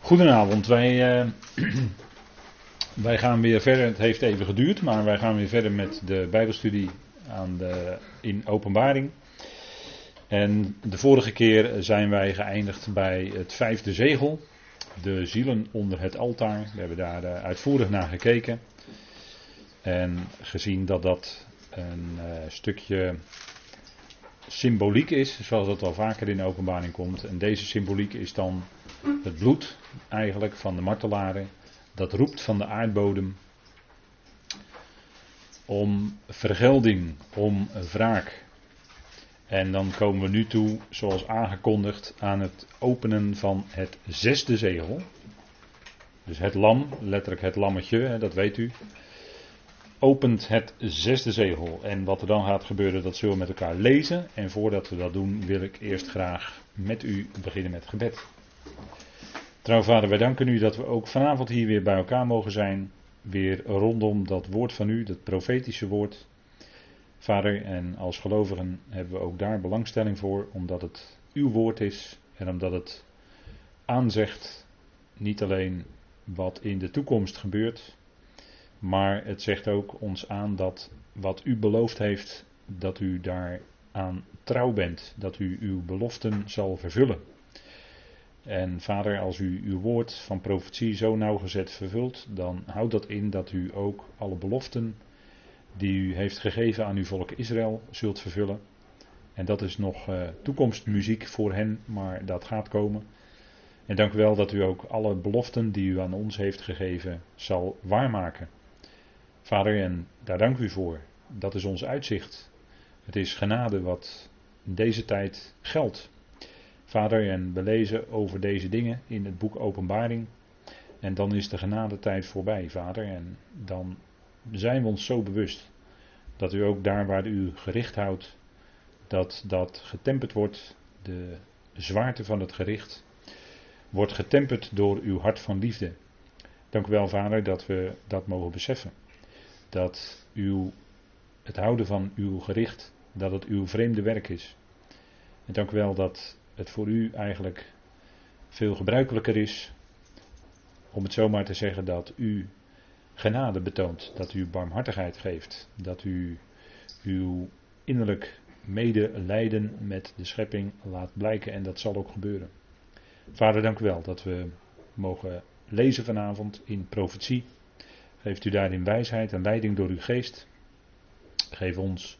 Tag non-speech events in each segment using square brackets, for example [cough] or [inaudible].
Goedenavond, wij, uh, [clears throat] wij gaan weer verder. Het heeft even geduurd, maar wij gaan weer verder met de Bijbelstudie aan de, in Openbaring. En de vorige keer zijn wij geëindigd bij het vijfde zegel, de zielen onder het altaar. We hebben daar uh, uitvoerig naar gekeken en gezien dat dat een uh, stukje symboliek is, zoals dat wel vaker in de openbaring komt. En deze symboliek is dan het bloed eigenlijk van de martelaren. Dat roept van de aardbodem om vergelding, om wraak. En dan komen we nu toe, zoals aangekondigd, aan het openen van het zesde zegel. Dus het lam, letterlijk het lammetje, dat weet u opent het zesde zegel. En wat er dan gaat gebeuren, dat zullen we met elkaar lezen. En voordat we dat doen, wil ik eerst graag met u beginnen met gebed. Trouw vader, wij danken u dat we ook vanavond hier weer bij elkaar mogen zijn. Weer rondom dat woord van u, dat profetische woord. Vader, en als gelovigen hebben we ook daar belangstelling voor, omdat het uw woord is en omdat het aanzegt niet alleen wat in de toekomst gebeurt, maar het zegt ook ons aan dat wat u beloofd heeft, dat u daar aan trouw bent, dat u uw beloften zal vervullen. En vader, als u uw woord van profetie zo nauwgezet vervult, dan houdt dat in dat u ook alle beloften die u heeft gegeven aan uw volk Israël zult vervullen. En dat is nog uh, toekomstmuziek voor hen, maar dat gaat komen. En dank u wel dat u ook alle beloften die u aan ons heeft gegeven zal waarmaken. Vader, en daar dank u voor. Dat is ons uitzicht. Het is genade wat in deze tijd geldt. Vader, en we lezen over deze dingen in het boek Openbaring. En dan is de genadetijd voorbij, Vader. En dan zijn we ons zo bewust dat u ook daar waar u gericht houdt, dat dat getemperd wordt, de zwaarte van het gericht, wordt getemperd door uw hart van liefde. Dank u wel, Vader, dat we dat mogen beseffen dat uw, het houden van uw gericht, dat het uw vreemde werk is. En dank u wel dat het voor u eigenlijk veel gebruikelijker is, om het zomaar te zeggen, dat u genade betoont, dat u barmhartigheid geeft, dat u uw innerlijk medelijden met de schepping laat blijken en dat zal ook gebeuren. Vader, dank u wel dat we mogen lezen vanavond in profetie Geeft u daarin wijsheid en leiding door uw geest. Geef ons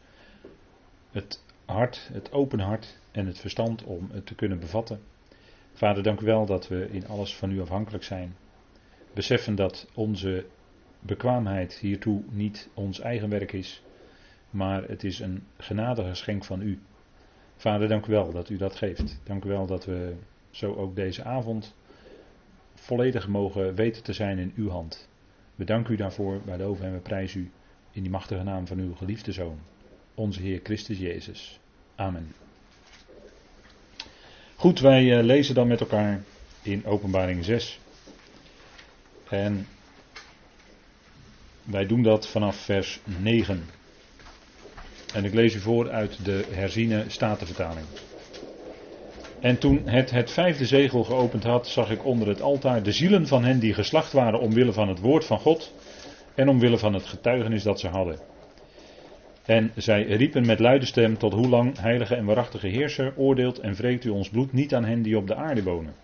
het hart, het open hart en het verstand om het te kunnen bevatten. Vader, dank u wel dat we in alles van u afhankelijk zijn. Beseffen dat onze bekwaamheid hiertoe niet ons eigen werk is, maar het is een genadige schenk van u. Vader, dank u wel dat u dat geeft. Dank u wel dat we zo ook deze avond volledig mogen weten te zijn in uw hand. We u daarvoor, wij loven en we prijzen u in die machtige naam van uw geliefde Zoon, onze Heer Christus Jezus. Amen. Goed, wij uh, lezen dan met elkaar in Openbaring 6. En wij doen dat vanaf vers 9. En ik lees u voor uit de herziene statenvertaling. En toen het het vijfde zegel geopend had, zag ik onder het altaar de zielen van hen die geslacht waren omwille van het woord van God en omwille van het getuigenis dat ze hadden. En zij riepen met luide stem tot hoe lang, heilige en waarachtige heerser, oordeelt en wreekt u ons bloed niet aan hen die op de aarde wonen.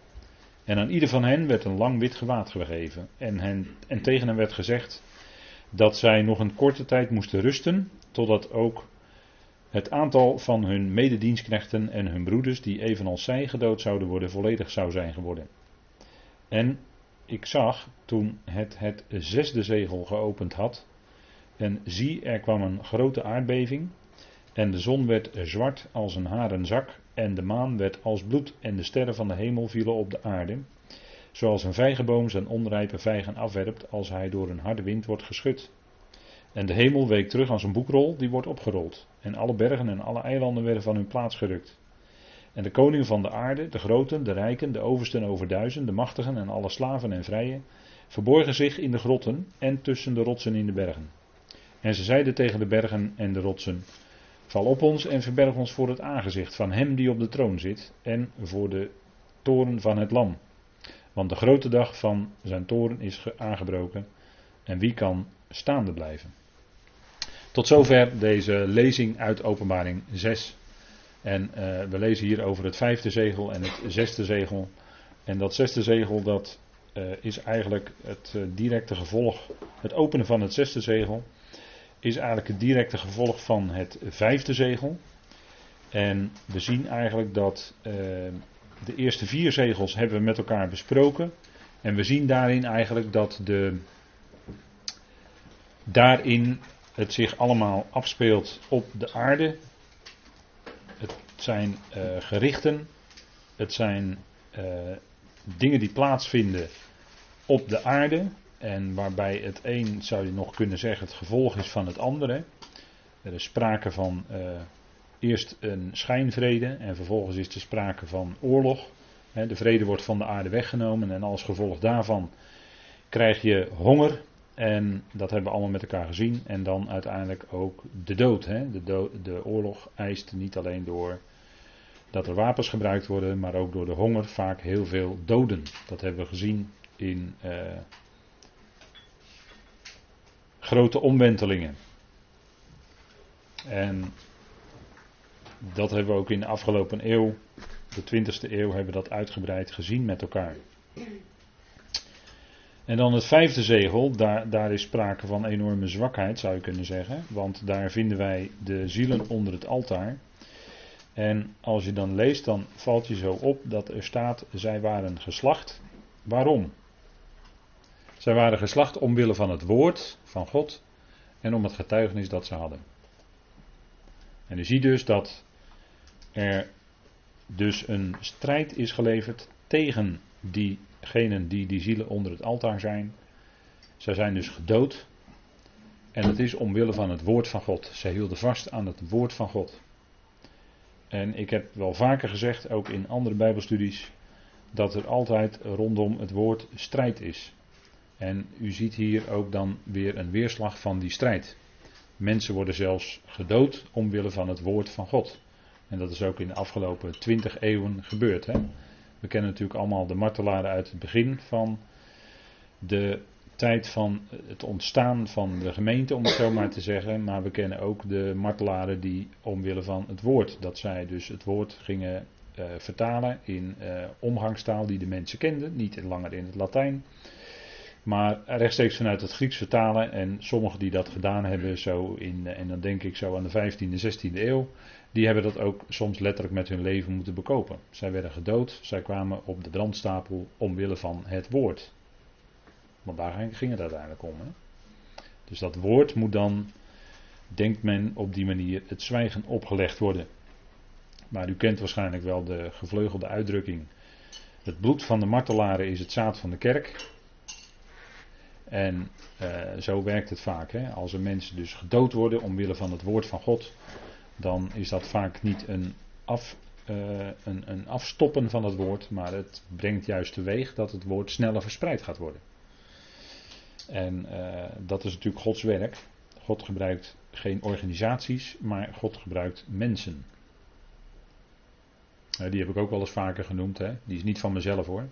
En aan ieder van hen werd een lang wit gewaad gegeven. En, hen, en tegen hen werd gezegd dat zij nog een korte tijd moesten rusten, totdat ook het aantal van hun mededienstknechten en hun broeders, die evenals zij gedood zouden worden, volledig zou zijn geworden. En ik zag toen het het zesde zegel geopend had, en zie, er kwam een grote aardbeving, en de zon werd zwart als een haren zak, en de maan werd als bloed, en de sterren van de hemel vielen op de aarde, zoals een vijgenboom zijn onrijpe vijgen afwerpt als hij door een harde wind wordt geschud. En de hemel week terug als een boekrol die wordt opgerold. En alle bergen en alle eilanden werden van hun plaats gerukt. En de koningen van de aarde, de groten, de rijken, de oversten over duizend, de machtigen en alle slaven en vrije, verborgen zich in de grotten en tussen de rotsen in de bergen. En ze zeiden tegen de bergen en de rotsen: Val op ons en verberg ons voor het aangezicht van hem die op de troon zit en voor de toren van het lam. Want de grote dag van zijn toren is aangebroken. En wie kan staande blijven? Tot zover deze lezing uit Openbaring 6. En uh, we lezen hier over het vijfde zegel en het zesde zegel. En dat zesde zegel, dat uh, is eigenlijk het uh, directe gevolg. Het openen van het zesde zegel is eigenlijk het directe gevolg van het vijfde zegel. En we zien eigenlijk dat de eerste vier zegels hebben we met elkaar besproken. En we zien daarin eigenlijk dat de, daarin het zich allemaal afspeelt op de aarde. Het zijn uh, gerichten, het zijn uh, dingen die plaatsvinden op de aarde. En waarbij het een, zou je nog kunnen zeggen, het gevolg is van het andere. Er is sprake van uh, eerst een schijnvrede en vervolgens is er sprake van oorlog. De vrede wordt van de aarde weggenomen en als gevolg daarvan krijg je honger. En dat hebben we allemaal met elkaar gezien. En dan uiteindelijk ook de dood. De, dood, de oorlog eist niet alleen door dat er wapens gebruikt worden, maar ook door de honger vaak heel veel doden. Dat hebben we gezien in uh, grote omwentelingen. En dat hebben we ook in de afgelopen eeuw de 20e eeuw hebben we dat uitgebreid gezien met elkaar. En dan het vijfde zegel, daar, daar is sprake van enorme zwakheid zou je kunnen zeggen. Want daar vinden wij de zielen onder het altaar. En als je dan leest, dan valt je zo op dat er staat, zij waren geslacht. Waarom? Zij waren geslacht omwille van het woord van God en om het getuigenis dat ze hadden. En u ziet dus dat er dus een strijd is geleverd tegen diegenen die die zielen onder het altaar zijn. Zij zijn dus gedood. En dat is omwille van het woord van God. Zij hielden vast aan het woord van God. En ik heb wel vaker gezegd, ook in andere Bijbelstudies, dat er altijd rondom het woord strijd is. En u ziet hier ook dan weer een weerslag van die strijd. Mensen worden zelfs gedood omwille van het woord van God. En dat is ook in de afgelopen twintig eeuwen gebeurd. Hè? We kennen natuurlijk allemaal de martelaren uit het begin van de tijd van het ontstaan van de gemeente, om het zo maar te zeggen. Maar we kennen ook de martelaren die omwille van het woord, dat zij dus het woord gingen uh, vertalen in uh, omgangstaal die de mensen kenden, niet langer in het Latijn. Maar rechtstreeks vanuit het Grieks vertalen. En sommigen die dat gedaan hebben, zo in, en dan denk ik zo aan de 15e, 16e eeuw, die hebben dat ook soms letterlijk met hun leven moeten bekopen. Zij werden gedood, zij kwamen op de brandstapel omwille van het woord. Want daar ging het uiteindelijk om. Hè? Dus dat woord moet dan, denkt men op die manier, het zwijgen opgelegd worden. Maar u kent waarschijnlijk wel de gevleugelde uitdrukking. Het bloed van de martelaren is het zaad van de kerk. En uh, zo werkt het vaak. Hè? Als er mensen dus gedood worden omwille van het woord van God, dan is dat vaak niet een, af, uh, een, een afstoppen van het woord, maar het brengt juist teweeg dat het woord sneller verspreid gaat worden. En uh, dat is natuurlijk Gods werk. God gebruikt geen organisaties, maar God gebruikt mensen. Uh, die heb ik ook wel eens vaker genoemd. Hè? Die is niet van mezelf hoor.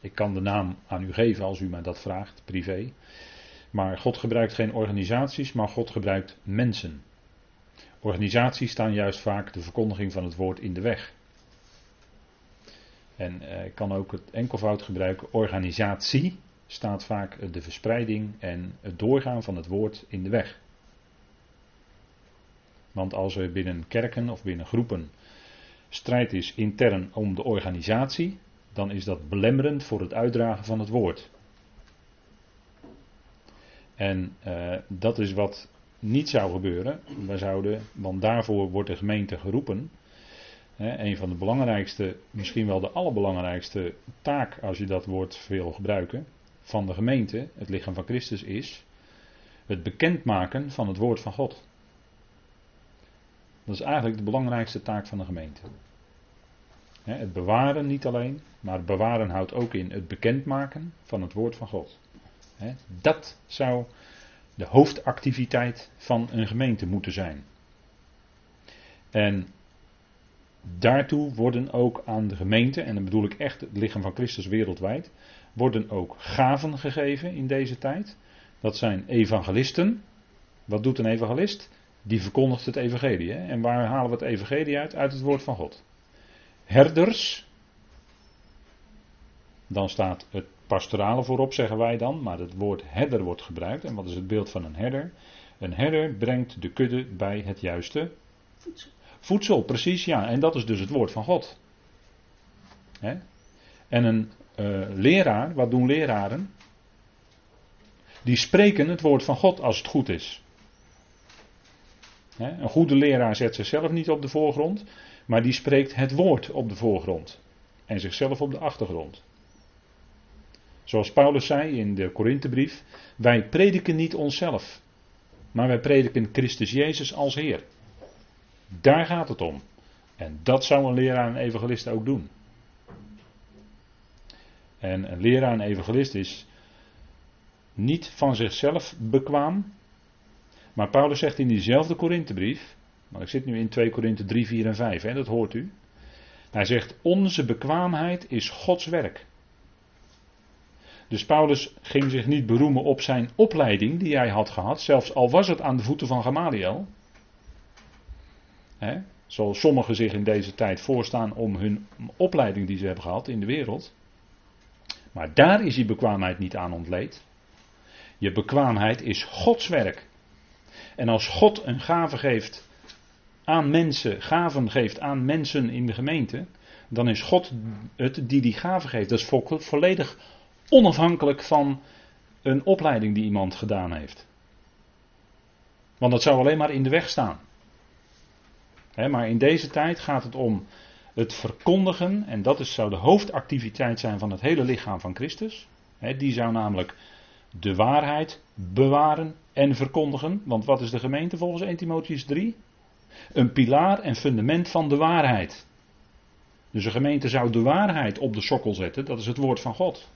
Ik kan de naam aan u geven als u mij dat vraagt, privé. Maar God gebruikt geen organisaties, maar God gebruikt mensen. Organisaties staan juist vaak de verkondiging van het woord in de weg. En eh, ik kan ook het enkelvoud gebruiken. Organisatie staat vaak de verspreiding en het doorgaan van het woord in de weg. Want als er binnen kerken of binnen groepen strijd is intern om de organisatie, dan is dat belemmerend voor het uitdragen van het woord. En uh, dat is wat niet zou gebeuren. We zouden, want daarvoor wordt de gemeente geroepen. Hè, een van de belangrijkste, misschien wel de allerbelangrijkste taak, als je dat woord veel gebruiken, van de gemeente, het lichaam van Christus, is het bekendmaken van het woord van God. Dat is eigenlijk de belangrijkste taak van de gemeente. Het bewaren niet alleen, maar het bewaren houdt ook in het bekendmaken van het woord van God. Dat zou de hoofdactiviteit van een gemeente moeten zijn. En daartoe worden ook aan de gemeente, en dan bedoel ik echt het lichaam van Christus wereldwijd, worden ook gaven gegeven in deze tijd. Dat zijn evangelisten. Wat doet een evangelist? Die verkondigt het evangelie. Hè? En waar halen we het evangelie uit? Uit het woord van God. Herders. Dan staat het pastorale voorop, zeggen wij dan. Maar het woord herder wordt gebruikt. En wat is het beeld van een herder? Een herder brengt de kudde bij het juiste voedsel. Voedsel, precies, ja. En dat is dus het woord van God. Hè? En een uh, leraar, wat doen leraren? Die spreken het woord van God als het goed is. Hè? Een goede leraar zet zichzelf niet op de voorgrond, maar die spreekt het woord op de voorgrond. En zichzelf op de achtergrond. Zoals Paulus zei in de Korinthebrief: Wij prediken niet onszelf, maar wij prediken Christus Jezus als Heer. Daar gaat het om. En dat zou een leraar en evangelist ook doen. En een leraar en evangelist is niet van zichzelf bekwaam. Maar Paulus zegt in diezelfde Korinthebrief, maar ik zit nu in 2 Korinthe 3, 4 en 5, hè, dat hoort u. Hij zegt, onze bekwaamheid is Gods werk. Dus Paulus ging zich niet beroemen op zijn opleiding die hij had gehad, zelfs al was het aan de voeten van Gamaliel. Hè, zoals sommigen zich in deze tijd voorstaan om hun opleiding die ze hebben gehad in de wereld. Maar daar is je bekwaamheid niet aan ontleed. Je bekwaamheid is Gods werk. En als God een gave geeft aan mensen, gaven geeft aan mensen in de gemeente, dan is God het die die gave geeft. Dat is volledig onafhankelijk van een opleiding die iemand gedaan heeft. Want dat zou alleen maar in de weg staan. maar in deze tijd gaat het om het verkondigen, en dat is, zou de hoofdactiviteit zijn van het hele lichaam van Christus. die zou namelijk de waarheid bewaren en verkondigen. Want wat is de gemeente volgens 1 Timotheus 3? Een pilaar en fundament van de waarheid. Dus een gemeente zou de waarheid op de sokkel zetten, dat is het woord van God.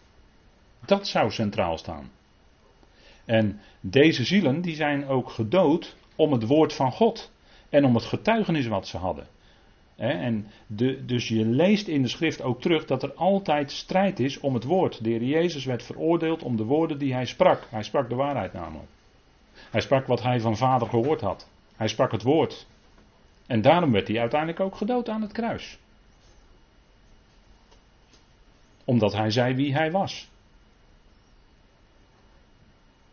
Dat zou centraal staan. En deze zielen die zijn ook gedood om het woord van God en om het getuigenis wat ze hadden. En de, dus je leest in de schrift ook terug dat er altijd strijd is om het woord. De heer Jezus werd veroordeeld om de woorden die hij sprak. Hij sprak de waarheid namelijk. Hij sprak wat hij van vader gehoord had. Hij sprak het woord. En daarom werd hij uiteindelijk ook gedood aan het kruis. Omdat hij zei wie hij was.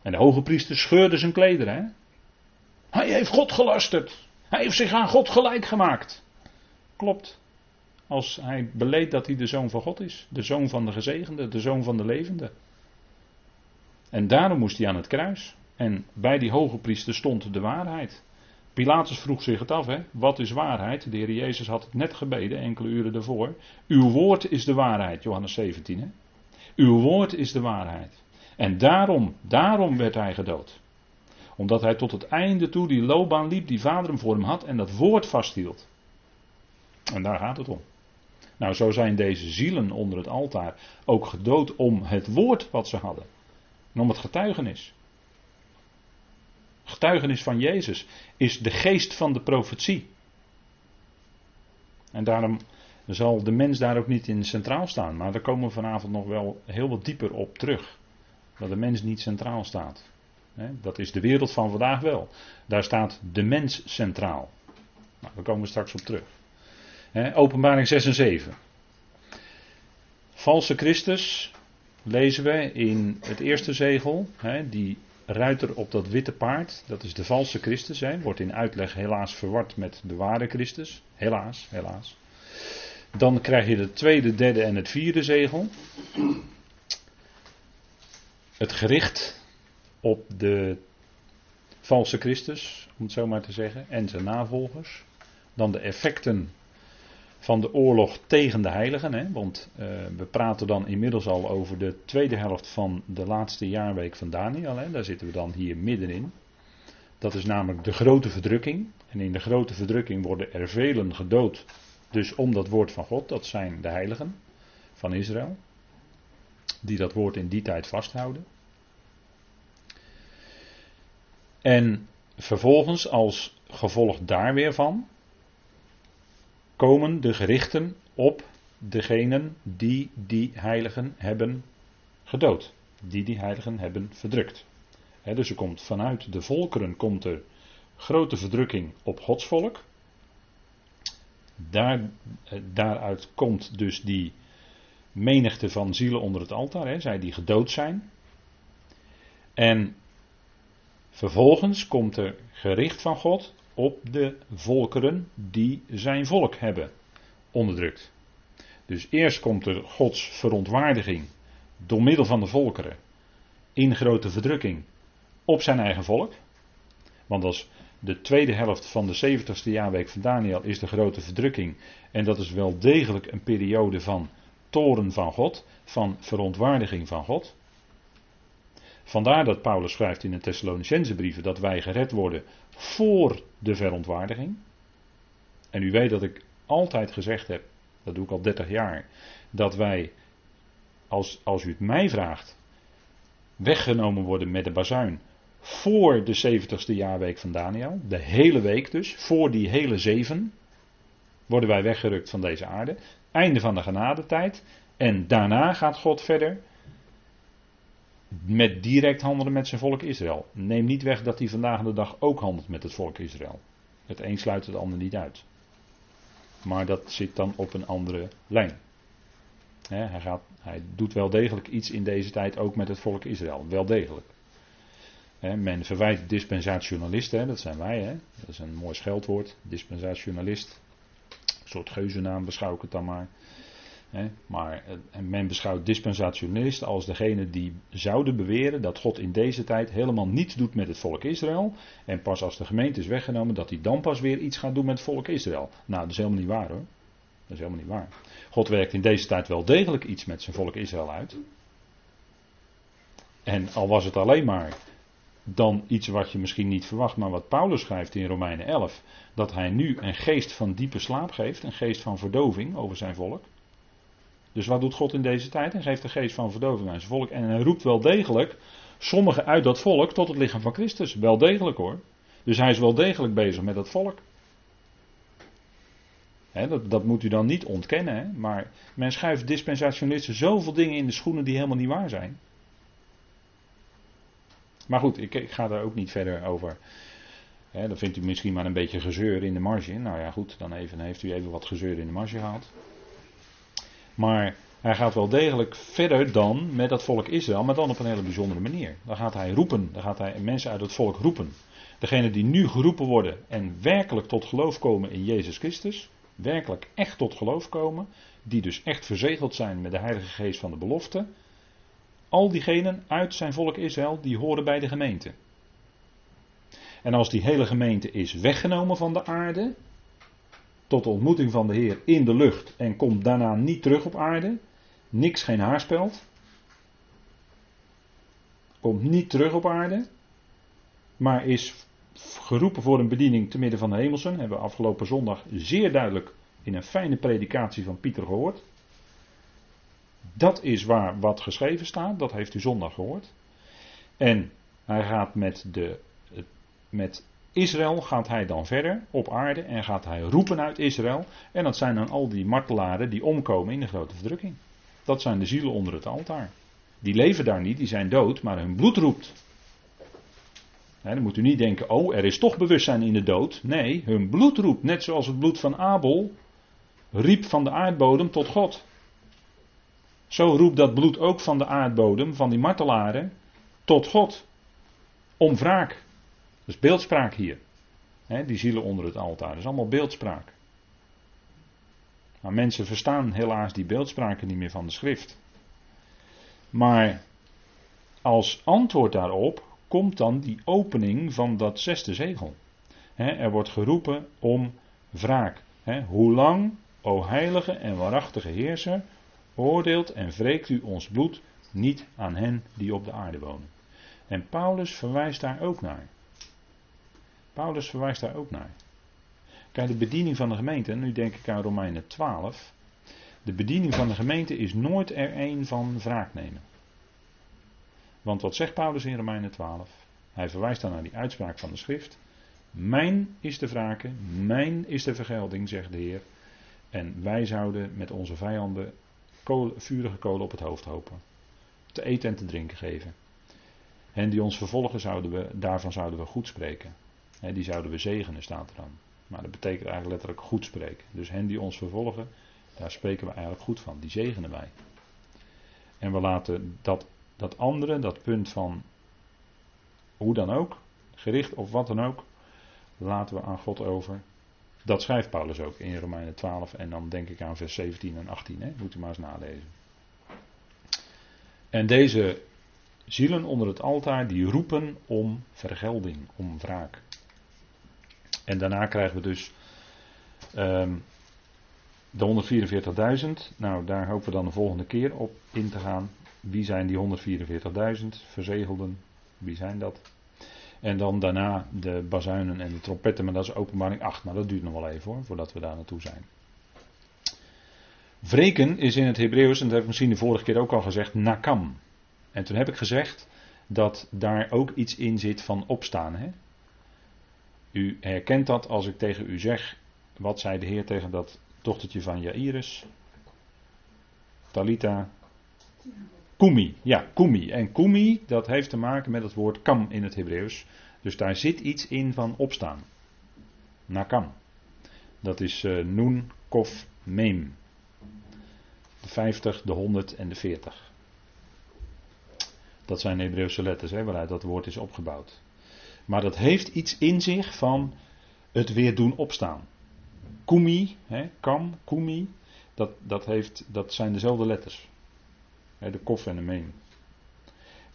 En de hoge priester scheurde zijn klederen. Hij heeft God gelasterd. Hij heeft zich aan God gelijk gemaakt. Klopt. Als hij beleed dat hij de zoon van God is. De zoon van de gezegende, de zoon van de levende. En daarom moest hij aan het kruis. En bij die hoge priester stond de waarheid. Pilatus vroeg zich het af, hè? wat is waarheid? De Heer Jezus had het net gebeden, enkele uren daarvoor. Uw woord is de waarheid, Johannes 17. Hè? Uw woord is de waarheid. En daarom, daarom werd hij gedood. Omdat hij tot het einde toe die loopbaan liep die vader hem voor hem had en dat woord vasthield. En daar gaat het om. Nou, zo zijn deze zielen onder het altaar ook gedood om het woord wat ze hadden. En om het getuigenis. Getuigenis van Jezus is de geest van de profetie. En daarom zal de mens daar ook niet in centraal staan. Maar daar komen we vanavond nog wel heel wat dieper op terug. Dat de mens niet centraal staat. Dat is de wereld van vandaag wel. Daar staat de mens centraal. Nou, daar komen we straks op terug. Openbaring 6 en 7. Valse Christus lezen we in het eerste zegel. Die ruiter op dat witte paard, dat is de valse Christus. Wordt in uitleg helaas verward met de ware Christus. Helaas, helaas. Dan krijg je het tweede, derde en het vierde zegel. Het gericht op de valse Christus, om het zo maar te zeggen, en zijn navolgers. Dan de effecten van de oorlog tegen de heiligen. Hè, want uh, we praten dan inmiddels al over de tweede helft van de laatste jaarweek van Daniel. Hè, daar zitten we dan hier middenin. Dat is namelijk de grote verdrukking. En in de grote verdrukking worden er velen gedood. Dus om dat woord van God, dat zijn de heiligen van Israël. Die dat woord in die tijd vasthouden. En vervolgens als gevolg daar weer van komen de gerichten op degenen die die heiligen hebben gedood. Die die heiligen hebben verdrukt. dus er komt vanuit de volkeren komt er grote verdrukking op Gods volk. Daar, eh, daaruit komt dus die menigte van zielen onder het altaar, hè, zij die gedood zijn. En vervolgens komt er gericht van God op de volkeren die zijn volk hebben onderdrukt. Dus eerst komt er Gods verontwaardiging door middel van de volkeren in grote verdrukking op zijn eigen volk. Want als de tweede helft van de 70ste jaarweek van Daniel is de grote verdrukking. En dat is wel degelijk een periode van toren van God, van verontwaardiging van God. Vandaar dat Paulus schrijft in de Thessalonicense brieven dat wij gered worden voor de verontwaardiging. En u weet dat ik altijd gezegd heb, dat doe ik al 30 jaar, dat wij, als, als u het mij vraagt, weggenomen worden met de bazuin voor de 70ste jaarweek van Daniel. De hele week dus, voor die hele zeven, worden wij weggerukt van deze aarde. Einde van de genadetijd. En daarna gaat God verder met direct handelen met zijn volk Israël. Neem niet weg dat hij vandaag de dag ook handelt met het volk Israël. Het een sluit het ander niet uit. Maar dat zit dan op een andere lijn. hij, gaat, hij doet wel degelijk iets in deze tijd ook met het volk Israël. Wel degelijk. men verwijt dispensationalisten, dat zijn wij. Dat is een mooi scheldwoord, dispensationalist. Soort geuzennaam beschouw ik het dan maar maar eh, men beschouwt dispensationalisten als degene die zouden beweren dat God in deze tijd helemaal niets doet met het volk Israël. En pas als de gemeente is weggenomen, dat hij dan pas weer iets gaat doen met het volk Israël. Nou, dat is helemaal niet waar hoor. Dat is helemaal niet waar. God werkt in deze tijd wel degelijk iets met zijn volk Israël uit. En al was het alleen maar dan iets wat je misschien niet verwacht, maar wat Paulus schrijft in Romeinen 11, dat hij nu een geest van diepe slaap geeft, een geest van verdoving over zijn volk. Dus wat doet God in deze tijd? Hij geeft de geest van verdoving aan zijn volk. En hij roept wel degelijk sommigen uit dat volk tot het lichaam van Christus. Wel degelijk hoor. Dus hij is wel degelijk bezig met dat volk. dat, dat, moet u dan niet ontkennen. Maar men schuift dispensationalisten zoveel dingen in de schoenen die helemaal niet waar zijn. Maar goed, ik, ik ga daar ook niet verder over. dan vindt u misschien maar een beetje gezeur in de marge. Nou ja, goed, dan even, heeft u even wat gezeur in de marge gehad. Maar hij gaat wel degelijk verder dan met dat volk Israël, maar dan op een hele bijzondere manier. Dan gaat hij roepen, dan gaat hij mensen uit het volk roepen. Degenen die nu geroepen worden en werkelijk tot geloof komen in Jezus Christus, werkelijk echt tot geloof komen, die dus echt verzegeld zijn met de Heilige Geest van de belofte, al diegenen uit zijn volk Israël, die horen bij de gemeente. En als die hele gemeente is weggenomen van de aarde, tot de ontmoeting van de Heer in de lucht en komt daarna niet terug op aarde. Niks, geen haarspeld. Komt niet terug op aarde, maar is geroepen voor een bediening te midden van de hemelsen. Hebben we afgelopen zondag zeer duidelijk in een fijne predikatie van Pieter gehoord. Dat is waar wat geschreven staat, dat heeft u zondag gehoord. En hij gaat met, de, met Israël gaat hij dan verder op aarde en gaat hij roepen uit Israël. En dat zijn dan al die martelaren die omkomen in de grote verdrukking. Dat zijn de zielen onder het altaar. Die leven daar niet, die zijn dood, maar hun bloed roept. dan moet u niet denken, oh, er is toch bewustzijn in de dood. Nee, hun bloed roept, net zoals het bloed van Abel riep van de aardbodem tot God. Zo roept dat bloed ook van de aardbodem, van die martelaren, tot God. Om wraak. Dus beeldspraak hier. die zielen onder het altaar. Dat is allemaal beeldspraak. Maar mensen verstaan helaas die beeldspraken niet meer van de schrift. Maar als antwoord daarop komt dan die opening van dat zesde zegel. er wordt geroepen om wraak. hoe lang, o heilige en waarachtige heerser, oordeelt en wreekt u ons bloed niet aan hen die op de aarde wonen. En Paulus verwijst daar ook naar. Paulus verwijst daar ook naar. Kijk, de bediening van de gemeente, en nu denk ik aan Romeinen 12. De bediening van de gemeente is nooit er een van wraak nemen. Want wat zegt Paulus in Romeinen 12? Hij verwijst dan naar die uitspraak van de schrift. Mijn is de wraken, mijn is de vergelding, zegt de Heer. En wij zouden met onze vijanden kolen, vurige kolen op het hoofd hopen. Te eten en te drinken geven. En die ons vervolgen, zouden we, daarvan zouden we goed spreken. He, die zouden we zegenen, staat er dan. Maar dat betekent eigenlijk letterlijk goed spreken. Dus hen die ons vervolgen, daar spreken we eigenlijk goed van. Die zegenen wij. En we laten dat, dat andere, dat punt van hoe dan ook, gericht of wat dan ook, laten we aan God over. Dat schrijft Paulus ook in Romeinen 12 en dan denk ik aan vers 17 en 18. Hè? Moet u maar eens nalezen. En deze zielen onder het altaar die roepen om vergelding, om wraak. En daarna krijgen we dus um, de 144.000. Nou, daar hopen we dan de volgende keer op in te gaan. Wie zijn die 144.000 verzegelden? Wie zijn dat? En dan daarna de bazuinen en de trompetten, maar dat is openbaring 8. Maar dat duurt nog wel even hoor, voordat we daar naartoe zijn. Wreken is in het Hebreeuws, en dat heb ik misschien de vorige keer ook al gezegd, nakam. En toen heb ik gezegd dat daar ook iets in zit van opstaan. Hè? U herkent dat als ik tegen u zeg, wat zei de Heer tegen dat dochtertje van Jairus? Talita. Kumi, ja, Kumi. En Kumi, dat heeft te maken met het woord kam in het Hebreeuws. Dus daar zit iets in van opstaan. Nakam. Dat is uh, Kof, Meem. De 50, de 100 en de 40. Dat zijn Hebreeuwse letters hè, waaruit dat woord is opgebouwd. Maar dat heeft iets in zich van het weer doen opstaan. Kumi, hè, kam, kumi, dat, dat, heeft, dat zijn dezelfde letters. De kof en de meen.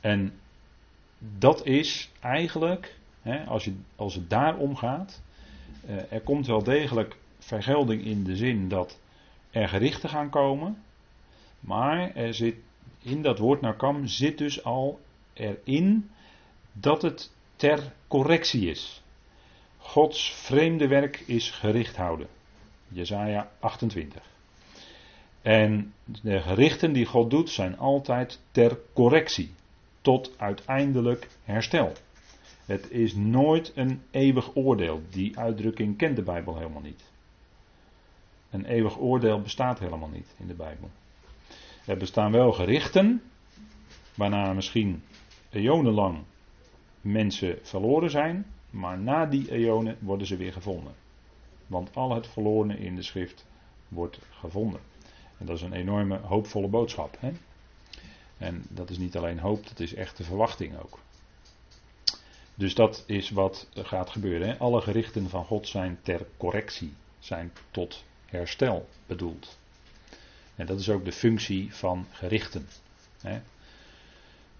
En dat is eigenlijk, als, je, als het daarom gaat, eh, er komt wel degelijk vergelding in de zin dat er gerichten gaan komen. Maar er zit in dat woord nakam zit dus al erin dat het ter correctie is. Gods vreemde werk is gericht houden. Jezaja 28. En de gerichten die God doet zijn altijd ter correctie. Tot uiteindelijk herstel. Het is nooit een eeuwig oordeel. Die uitdrukking kent de Bijbel helemaal niet. Een eeuwig oordeel bestaat helemaal niet in de Bijbel. Er bestaan wel gerichten, waarna misschien eonenlang mensen verloren zijn, maar na die eonen worden ze weer gevonden. Want al het verlorene in de schrift wordt gevonden. En dat is een enorme hoopvolle boodschap. Hè? En dat is niet alleen hoop, dat is echt de verwachting ook. Dus dat is wat gaat gebeuren. Hè? Alle gerichten van God zijn ter correctie, zijn tot herstel bedoeld. En dat is ook de functie van gerichten. Hè?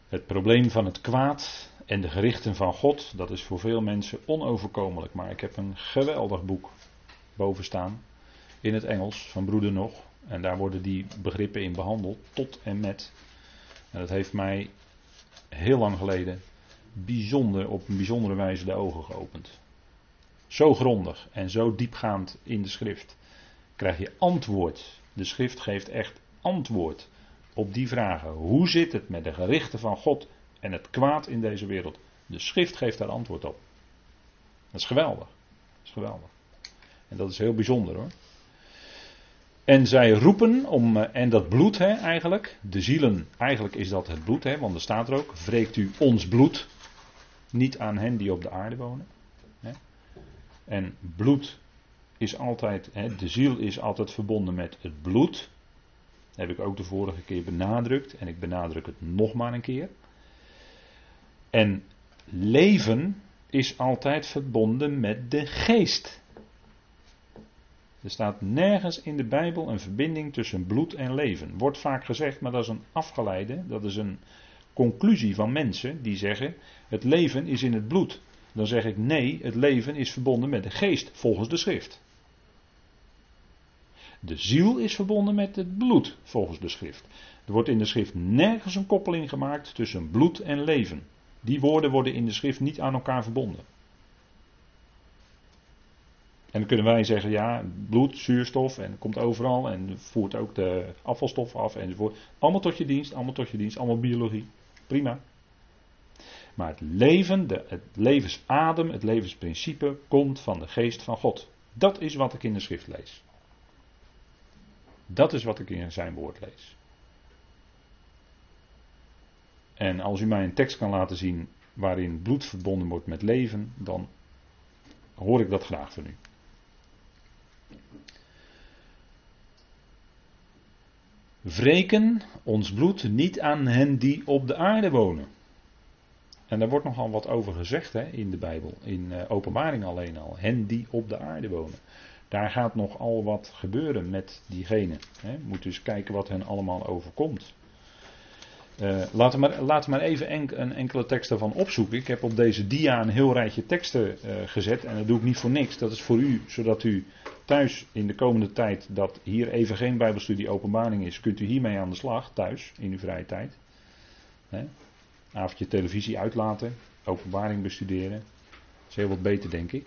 Het probleem van het kwaad en de gerichten van God, dat is voor veel mensen onoverkomelijk. Maar ik heb een geweldig boek boven staan in het Engels van Broeder Nog. En daar worden die begrippen in behandeld, tot en met. En dat heeft mij heel lang geleden bijzonder, op een bijzondere wijze de ogen geopend. Zo grondig en zo diepgaand in de schrift krijg je antwoord. De schrift geeft echt antwoord op die vragen. Hoe zit het met de gerichten van God en het kwaad in deze wereld? De schrift geeft daar antwoord op. Dat is geweldig. Dat is geweldig. En dat is heel bijzonder hoor. En zij roepen om, eh, en dat bloed hè, eigenlijk, de zielen, eigenlijk is dat het bloed, hè, want er staat er ook, wreekt u ons bloed, niet aan hen die op de aarde wonen. Hè. En bloed is altijd, hè, de ziel is altijd verbonden met het bloed. Dat heb ik ook de vorige keer benadrukt en ik benadruk het nog maar een keer. En leven is altijd verbonden met de geest. Er staat nergens in de Bijbel een verbinding tussen bloed en leven. Wordt vaak gezegd, maar dat is een afgeleide, dat is een conclusie van mensen die zeggen: het leven is in het bloed. Dan zeg ik nee, het leven is verbonden met de geest, volgens de schrift. De ziel is verbonden met het bloed, volgens de schrift. Er wordt in de schrift nergens een koppeling gemaakt tussen bloed en leven. Die woorden worden in de schrift niet aan elkaar verbonden. En dan kunnen wij zeggen, ja, bloed, zuurstof en komt overal en voert ook de afvalstof af enzovoort. Allemaal tot je dienst, allemaal tot je dienst, allemaal biologie. Prima. Maar het leven, de, het levensadem, het levensprincipe komt van de geest van God. Dat is wat ik in de schrift lees. Dat is wat ik in zijn woord lees. En als u mij een tekst kan laten zien waarin bloed verbonden wordt met leven, dan hoor ik dat graag van u. Wreken ons bloed niet aan hen die op de aarde wonen. En daar wordt nogal wat over gezegd hè, in de Bijbel, in uh, openbaring alleen al. Hen die op de aarde wonen. Daar gaat nogal wat gebeuren met diegenen. Hè. Moet dus kijken wat hen allemaal overkomt. Uh, laten, we maar, maar even een enkele tekst daarvan opzoeken. Ik heb op deze dia een heel rijtje teksten uh, gezet. En dat doe ik niet voor niks. Dat is voor u, zodat u thuis in de komende tijd, dat hier even geen Bijbelstudie openbaring is, kunt u hiermee aan de slag, thuis, in uw vrije tijd. Hè? Avondje televisie uitlaten, openbaring bestuderen. Dat is heel wat beter, denk ik.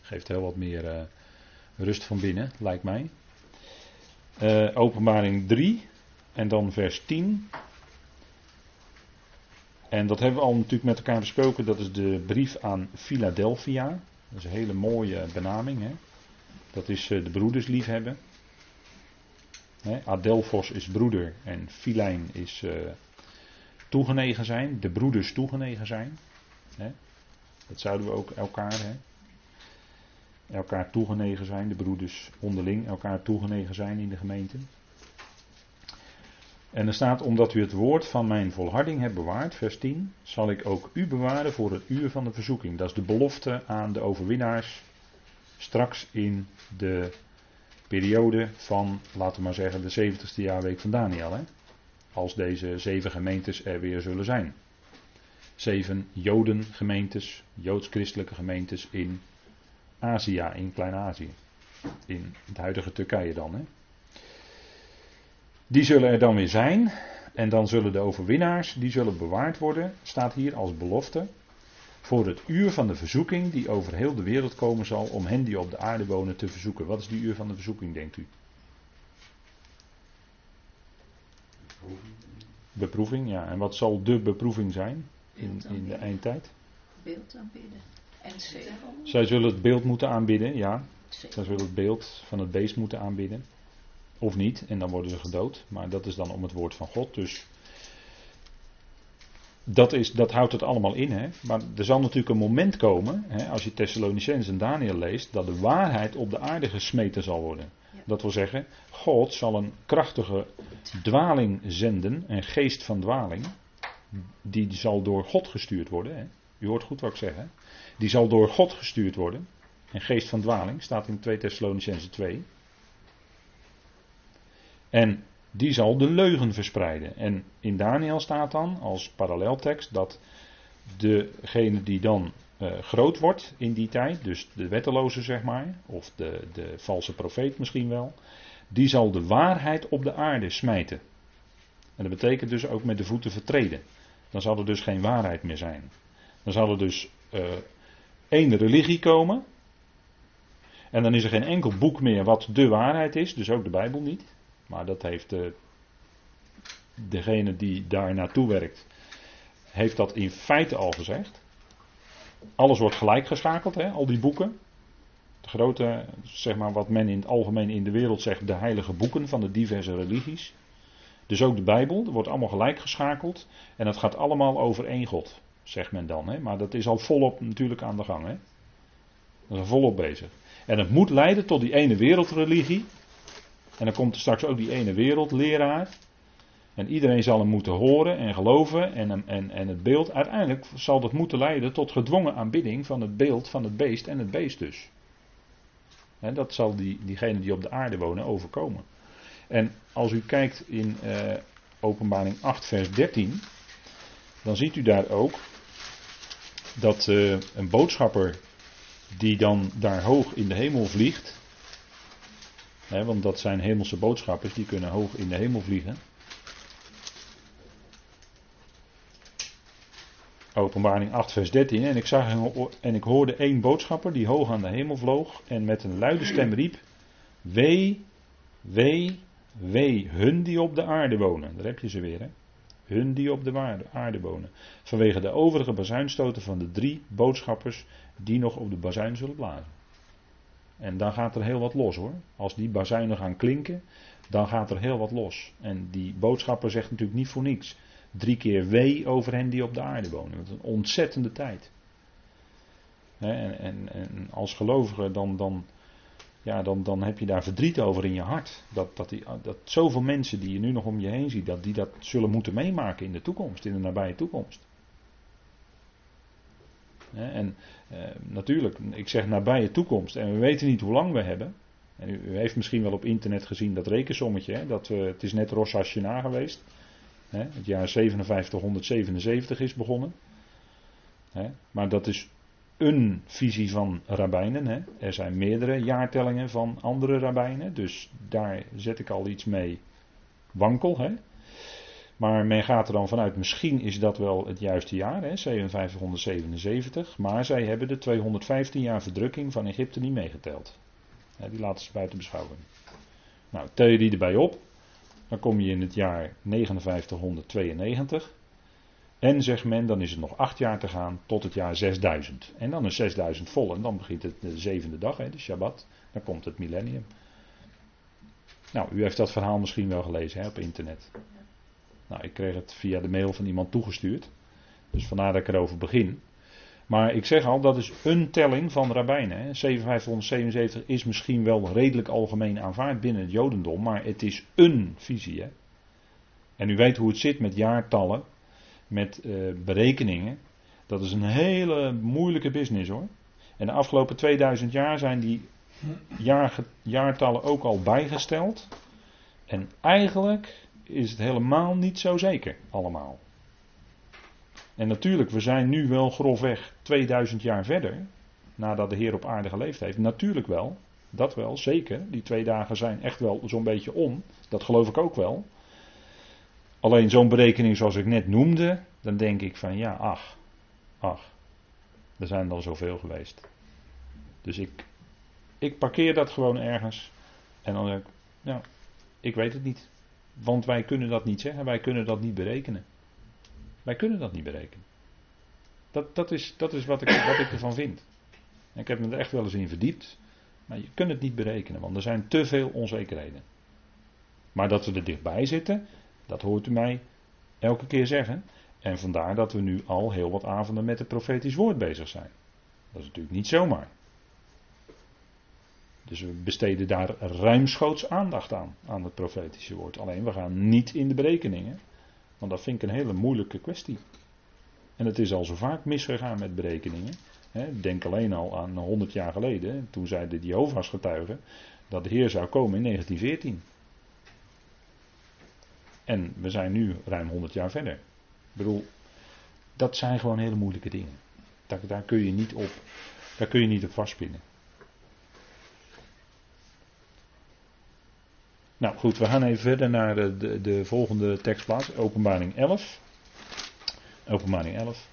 Geeft heel wat meer uh, rust van binnen, lijkt mij. Openbaring 3 en dan vers 10. En dat hebben we al natuurlijk met elkaar besproken. Dat is de brief aan Philadelphia. Dat is een hele mooie benaming. Hè? Dat is uh, de broeders liefhebben. Adelphos is broeder en Filijn is uh, toegenegen zijn. De broeders toegenegen zijn. Dat zouden we ook elkaar. Hè? Elkaar toegenegen zijn. De broeders onderling elkaar toegenegen zijn in de gemeente. En er staat, omdat u het woord van mijn volharding hebt bewaard, vers 10, zal ik ook u bewaren voor het uur van de verzoeking. Dat is de belofte aan de overwinnaars straks in de periode van, laten we maar zeggen, de 70ste jaarweek van Daniel. Hè? Als deze zeven gemeentes er weer zullen zijn. Zeven Jodengemeentes, Joods-christelijke gemeentes in Azië, in Klein-Azië. In het huidige Turkije dan. Hè? Die zullen er dan weer zijn. En dan zullen de overwinnaars, die zullen bewaard worden, staat hier als belofte. Voor het uur van de verzoeking die over heel de wereld komen zal om hen die op de aarde wonen te verzoeken. Wat is die uur van de verzoeking, denkt u? Beproeving, ja. En wat zal de beproeving zijn in, in de eindtijd? Beeld aanbidden. En. Zij zullen het beeld moeten aanbidden, ja. Zij zullen het beeld van het beest moeten aanbidden. Of niet, en dan worden ze gedood. Maar dat is dan om het woord van God. Dus dat, is, dat houdt het allemaal in. Hè? Maar er zal natuurlijk een moment komen, hè, als je Thessalonicense en Daniel leest, dat de waarheid op de aarde gesmeten zal worden. Dat wil zeggen, God zal een krachtige dwaling zenden, een geest van dwaling. Die zal door God gestuurd worden. Hè? U hoort goed wat ik zeg. Hè? Die zal door God gestuurd worden. Een geest van dwaling staat in 2 Thessalonicense 2. En die zal de leugen verspreiden. En in Daniel staat dan als paralleltekst dat degene die dan uh, groot wordt in die tijd, dus de wetteloze zeg maar, of de, de valse profeet misschien wel, die zal de waarheid op de aarde smijten. En dat betekent dus ook met de voeten vertreden. Dan zal er dus geen waarheid meer zijn. Dan zal er dus uh, één religie komen. En dan is er geen enkel boek meer wat de waarheid is, dus ook de Bijbel niet. Maar dat heeft de, degene die daar naartoe werkt, heeft dat in feite al gezegd. Alles wordt gelijk geschakeld, hè, al die boeken. De grote, zeg maar wat men in het algemeen in de wereld zegt, de heilige boeken van de diverse religies. Dus ook de Bijbel, er wordt allemaal gelijk geschakeld. En dat gaat allemaal over één God, zegt men dan. Hè. Maar dat is al volop natuurlijk aan de gang. Hè. Dat is volop bezig. En het moet leiden tot die ene wereldreligie. En dan komt er straks ook die ene wereldleraar. En iedereen zal hem moeten horen en geloven. En, en, en het beeld. Uiteindelijk zal dat moeten leiden tot gedwongen aanbidding van het beeld van het beest en het beest dus. En dat zal die, diegenen die op de aarde wonen overkomen. En als u kijkt in uh, Openbaring 8, vers 13. Dan ziet u daar ook dat uh, een boodschapper die dan daar hoog in de hemel vliegt want dat zijn hemelse boodschappers, die kunnen hoog in de hemel vliegen. Openbaring 8, vers 13. En ik, zag en ik hoorde één boodschapper die hoog aan de hemel vloog en met een luide stem riep: Wee, wee, wee, hun die op de aarde wonen. Daar heb je ze weer, hè? Hun die op de aarde wonen. Vanwege de overige bazuinstoten van de drie boodschappers die nog op de bazuin zullen blazen. En dan gaat er heel wat los hoor. Als die bazuinen gaan klinken, dan gaat er heel wat los. En die boodschapper zegt natuurlijk niet voor niks. Drie keer wee over hen die op de aarde wonen. Dat is een ontzettende tijd. En, en, en als gelovige dan, dan, ja, dan, dan heb je daar verdriet over in je hart. Dat, dat, die, dat zoveel mensen die je nu nog om je heen ziet, dat die dat zullen moeten meemaken in de toekomst, in de nabije toekomst. En eh, natuurlijk, ik zeg nabije toekomst en we weten niet hoe lang we hebben. En u, heeft misschien wel op internet gezien dat rekensommetje, dat het is net Rosh Hashanah geweest. Het jaar 5777 is begonnen. Maar dat is een visie van rabbijnen. Er zijn meerdere jaartellingen van andere rabbijnen, dus daar zet ik al iets mee wankel. Hè. Maar men gaat er dan vanuit, misschien is dat wel het juiste jaar, hè, 5777. Maar zij hebben de 215 jaar verdrukking van Egypte niet meegeteld. die laten ze buiten beschouwing. Nou, tel je die erbij op, dan kom je in het jaar 5992. En zegt men, dan is het nog acht jaar te gaan tot het jaar 6000. En dan is 6000 vol en dan begint het de zevende dag, hè, de Shabbat. Dan komt het millennium. Nou, u heeft dat verhaal misschien wel gelezen hè, op internet. Nou, ik kreeg het via de mail van iemand toegestuurd. Dus vandaar dat ik erover begin. Maar ik zeg al, dat is een telling van rabbijnen. 7577 is misschien wel redelijk algemeen aanvaard binnen het Jodendom, maar het is een visie. Hè? En u weet hoe het zit met jaartallen, met uh, berekeningen. Dat is een hele moeilijke business hoor. En de afgelopen 2000 jaar zijn die jaar, jaartallen ook al bijgesteld. En eigenlijk is het helemaal niet zo zeker allemaal. En natuurlijk, we zijn nu wel grofweg 2000 jaar verder, nadat de Heer op aarde geleefd heeft. Natuurlijk wel, dat wel, zeker. Die twee dagen zijn echt wel zo'n beetje om. Dat geloof ik ook wel. Alleen zo'n berekening zoals ik net noemde, dan denk ik van ja, ach, ach, er zijn al zoveel geweest. Dus ik, ik parkeer dat gewoon ergens en dan denk ik, ja, ik weet het niet. Want wij kunnen dat niet zeggen, wij kunnen dat niet berekenen. Wij kunnen dat niet berekenen. Dat, dat, is, dat is wat ik, wat ik ervan vind. ik heb me er echt wel eens in verdiept. Maar je kunt het niet berekenen, want er zijn te veel onzekerheden. Maar dat we er dichtbij zitten, dat hoort u mij elke keer zeggen. En vandaar dat we nu al heel wat avonden met het profetisch woord bezig zijn. Dat is natuurlijk niet zomaar. Dus we besteden daar ruimschoots aandacht aan, aan het profetische woord. Alleen we gaan niet in de berekeningen, want dat vind ik een hele moeilijke kwestie. En het is al zo vaak misgegaan met berekeningen. Denk alleen al aan 100 jaar geleden, toen zeiden de Jehovah's getuigen dat de Heer zou komen in 1914. En we zijn nu ruim 100 jaar verder. Ik bedoel, dat zijn gewoon hele moeilijke dingen. Daar, daar kun je niet op, daar kun je niet op vastpinnen. Nou goed, we gaan even verder naar de, de, de volgende tekstplaats, openbaring 11. Openbaring 11.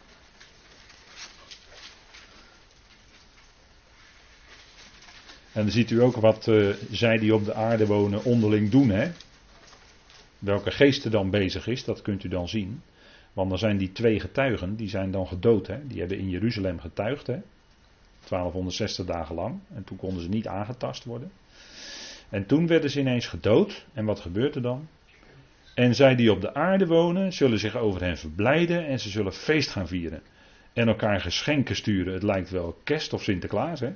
En dan ziet u ook wat uh, zij die op de aarde wonen onderling doen. Hè? Welke geesten dan bezig is, dat kunt u dan zien. Want dan zijn die twee getuigen, die zijn dan gedood. Hè? Die hebben in Jeruzalem getuigd. Hè? 1260 dagen lang. En toen konden ze niet aangetast worden. En toen werden ze ineens gedood. En wat gebeurt er dan? En zij die op de aarde wonen, zullen zich over hen verblijden en ze zullen feest gaan vieren. En elkaar geschenken sturen. Het lijkt wel kerst of Sinterklaas, hè?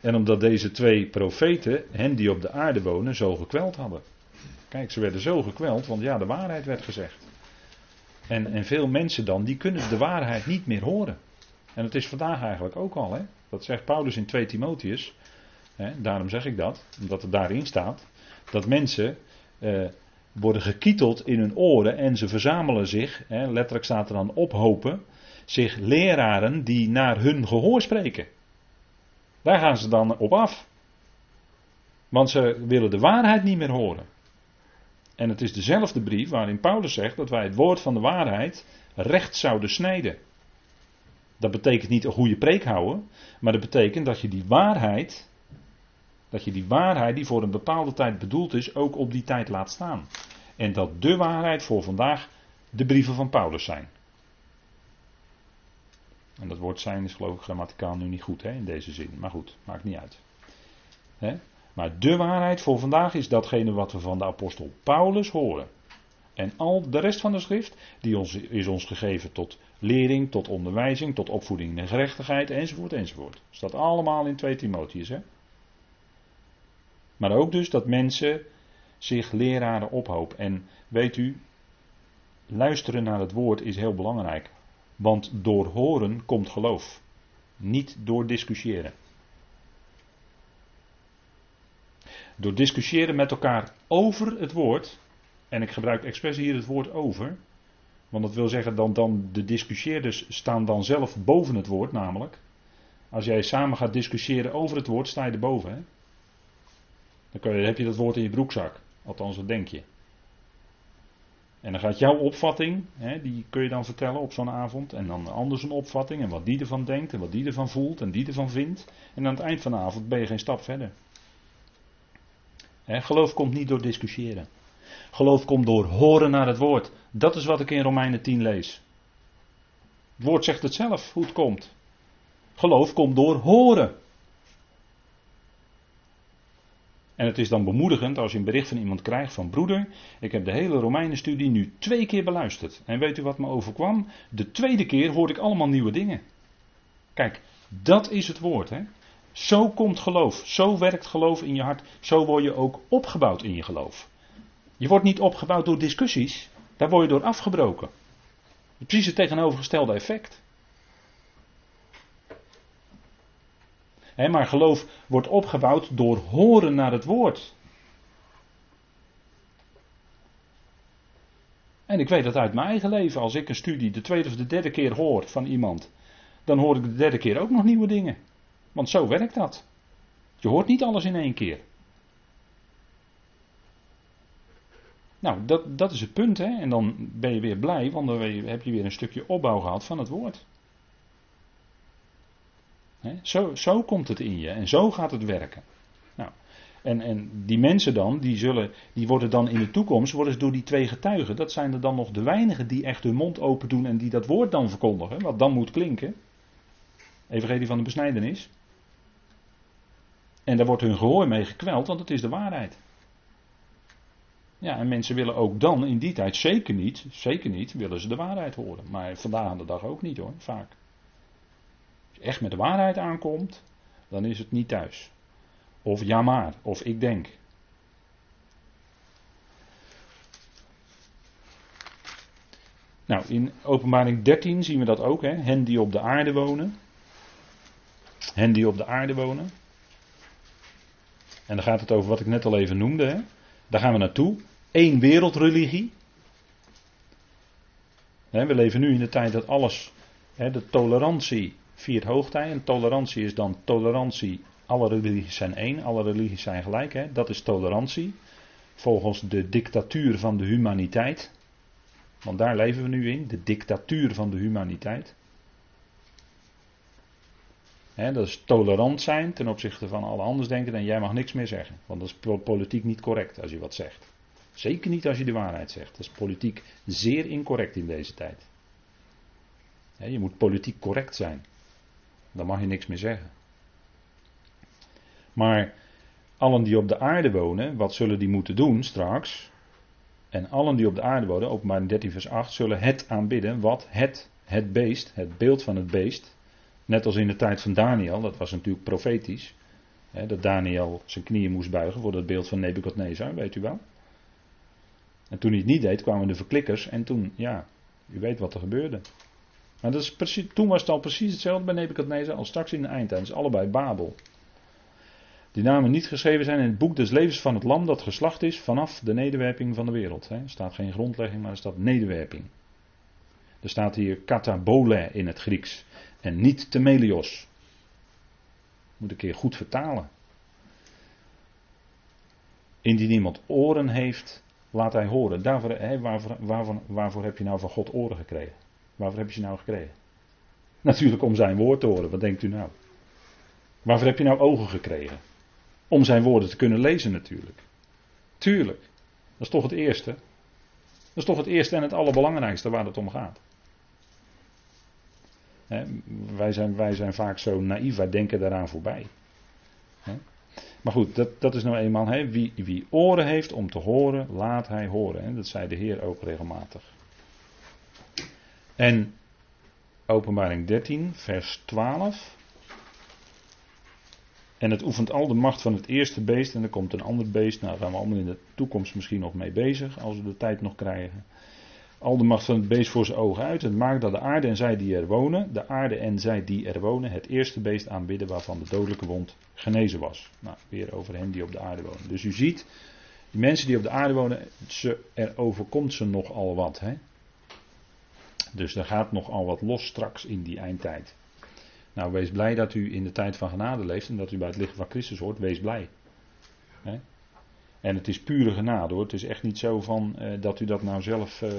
En omdat deze twee profeten, hen die op de aarde wonen, zo gekweld hadden. Kijk, ze werden zo gekweld, want ja, de waarheid werd gezegd. En, en veel mensen dan, die kunnen de waarheid niet meer horen. En dat is vandaag eigenlijk ook al, hè? Dat zegt Paulus in 2 Timotheus daarom zeg ik dat, omdat het daarin staat. Dat mensen eh, worden gekieteld in hun oren en ze verzamelen zich, letterlijk staat er dan ophopen, zich leraren die naar hun gehoor spreken. Daar gaan ze dan op af. Want ze willen de waarheid niet meer horen. En het is dezelfde brief waarin Paulus zegt dat wij het woord van de waarheid recht zouden snijden. Dat betekent niet een goede preek houden, maar dat betekent dat je die waarheid dat je die waarheid die voor een bepaalde tijd bedoeld is, ook op die tijd laat staan. En dat de waarheid voor vandaag de brieven van Paulus zijn. En dat woord zijn is geloof ik grammaticaal nu niet goed hè, in deze zin. Maar goed, maakt niet uit. Hè? Maar de waarheid voor vandaag is datgene wat we van de apostel Paulus horen. En al de rest van de schrift, die ons, is ons gegeven tot lering, tot onderwijzing, tot opvoeding en gerechtigheid, enzovoort, enzovoort. Staat allemaal in 2 Timotheus. Hè? Maar ook dus dat mensen zich leraren ophopen. En weet u, luisteren naar het woord is heel belangrijk. Want door horen komt geloof. Niet door discussiëren. Door discussiëren met elkaar over het woord. En ik gebruik expres hier het woord over. Want dat wil zeggen, dan, dan de discussieerders staan dan zelf boven het woord namelijk. Als jij samen gaat discussiëren over het woord, sta je erboven. Hè? Dan heb je dat woord in je broekzak. Althans, dat denk je. En dan gaat jouw opvatting, hè, die kun je dan vertellen op zo'n avond. En dan anders een opvatting en wat die ervan denkt en wat die ervan voelt en die ervan vindt. En aan het eind van de avond ben je geen stap verder. Hè, geloof komt niet door discussiëren. Geloof komt door horen naar het woord. Dat is wat ik in Romeinen 10 lees. Het woord zegt het zelf, hoe het komt. Geloof komt door horen. En het is dan bemoedigend als je een bericht van iemand krijgt van broeder, ik heb de hele Romeinenstudie nu twee keer beluisterd. En weet u wat me overkwam? De tweede keer hoorde ik allemaal nieuwe dingen. Kijk, dat is het woord. Hè? Zo komt geloof, zo werkt geloof in je hart, zo word je ook opgebouwd in je geloof. Je wordt niet opgebouwd door discussies, daar word je door afgebroken. Precies het tegenovergestelde effect. Maar geloof wordt opgebouwd door horen naar het woord. En ik weet dat uit mijn eigen leven, als ik een studie de tweede of de derde keer hoor van iemand, dan hoor ik de derde keer ook nog nieuwe dingen. Want zo werkt dat. Je hoort niet alles in één keer. Nou, dat, dat is het punt, hè. En dan ben je weer blij, want dan heb je weer een stukje opbouw gehad van het woord. Zo, zo komt het in je en zo gaat het werken. Nou, en, en die mensen dan, die, zullen, die worden dan in de toekomst, worden door die twee getuigen, dat zijn er dan nog de weinigen die echt hun mond open doen en die dat woord dan verkondigen, wat dan moet klinken. Evangelie van de besnijdenis. En daar wordt hun gehoor mee gekweld, want het is de waarheid. Ja, en mensen willen ook dan in die tijd zeker niet, zeker niet, willen ze de waarheid horen. Maar vandaag aan de dag ook niet hoor, vaak echt met de waarheid aankomt, dan is het niet thuis. Of ja maar, of ik denk. Nou, in openbaring 13 zien we dat ook, hè? hen die op de aarde wonen. Hen die op de aarde wonen. En dan gaat het over wat ik net al even noemde. Hè? Daar gaan we naartoe. Eén wereldreligie. we leven nu in de tijd dat alles, de tolerantie viert hoogtij. En tolerantie is dan tolerantie. Alle religies zijn één, alle religies zijn gelijk. Hè? Dat is tolerantie. Volgens de dictatuur van de humaniteit. Want daar leven we nu in, de dictatuur van de humaniteit. dat is tolerant zijn ten opzichte van alle anders denken en jij mag niks meer zeggen. Want dat is politiek niet correct als je wat zegt. Zeker niet als je de waarheid zegt. Dat is politiek zeer incorrect in deze tijd. je moet politiek correct zijn. Dan mag je niks meer zeggen. Maar allen die op de aarde wonen, wat zullen die moeten doen straks? En allen die op de aarde wonen, openbaar 13 vers 8, zullen het aanbidden wat het, het beest, het beeld van het beest, net als in de tijd van Daniel, dat was natuurlijk profetisch, hè, dat Daniel zijn knieën moest buigen voor dat beeld van Nebukadnezar, weet u wel. En toen hij het niet deed, kwamen de verklikkers en toen, ja, u weet wat er gebeurde. Maar precies, toen was het al precies hetzelfde bij Nebuchadnezzar als straks in de eindtijd. Allebei Babel. Die namen niet geschreven zijn in het boek des levens van het lam dat geslacht is vanaf de nederwerping van de wereld. Er staat geen grondlegging, maar er staat nederwerping. Er staat hier katabole in het Grieks en niet temelios. Moet ik keer goed vertalen. Indien iemand oren heeft, laat hij horen. Waarvoor heb je nou van God oren gekregen? Waarvoor heb je ze nou gekregen? [laughs] Natuurlijk om zijn woord te horen. Wat denkt u nou? Waarvoor heb je nou ogen gekregen? Om zijn woorden te kunnen lezen natuurlijk. Tuurlijk. Dat is toch het eerste. Dat is toch het eerste en het allerbelangrijkste waar het om gaat. wij, zijn, wij zijn vaak zo naïef, wij denken daaraan voorbij. Maar goed, dat, dat is nou eenmaal, wie, wie oren heeft om te horen, laat hij horen. Dat zei de Heer ook regelmatig. En openbaring 13, vers 12. En het oefent al de macht van het eerste beest en er komt een ander beest. Nou, daar gaan we allemaal in de toekomst misschien nog mee bezig, als we de tijd nog krijgen al de macht van het beest voor zijn ogen uit. Het maakt dat de aarde en zij die er wonen, de aarde en zij die er wonen, het eerste beest aanbidden waarvan de dodelijke wond genezen was. Nou, weer over hen die op de aarde wonen. Dus u ziet, die mensen die op de aarde wonen, ze, er overkomt ze nogal wat. Hè? Dus er gaat nogal wat los straks in die eindtijd. Nou, wees blij dat u in de tijd van genade leeft en dat u bij het licht van Christus hoort. Wees blij. En het is pure genade hoor. Het is echt niet zo van uh, dat u dat nou zelf. Uh,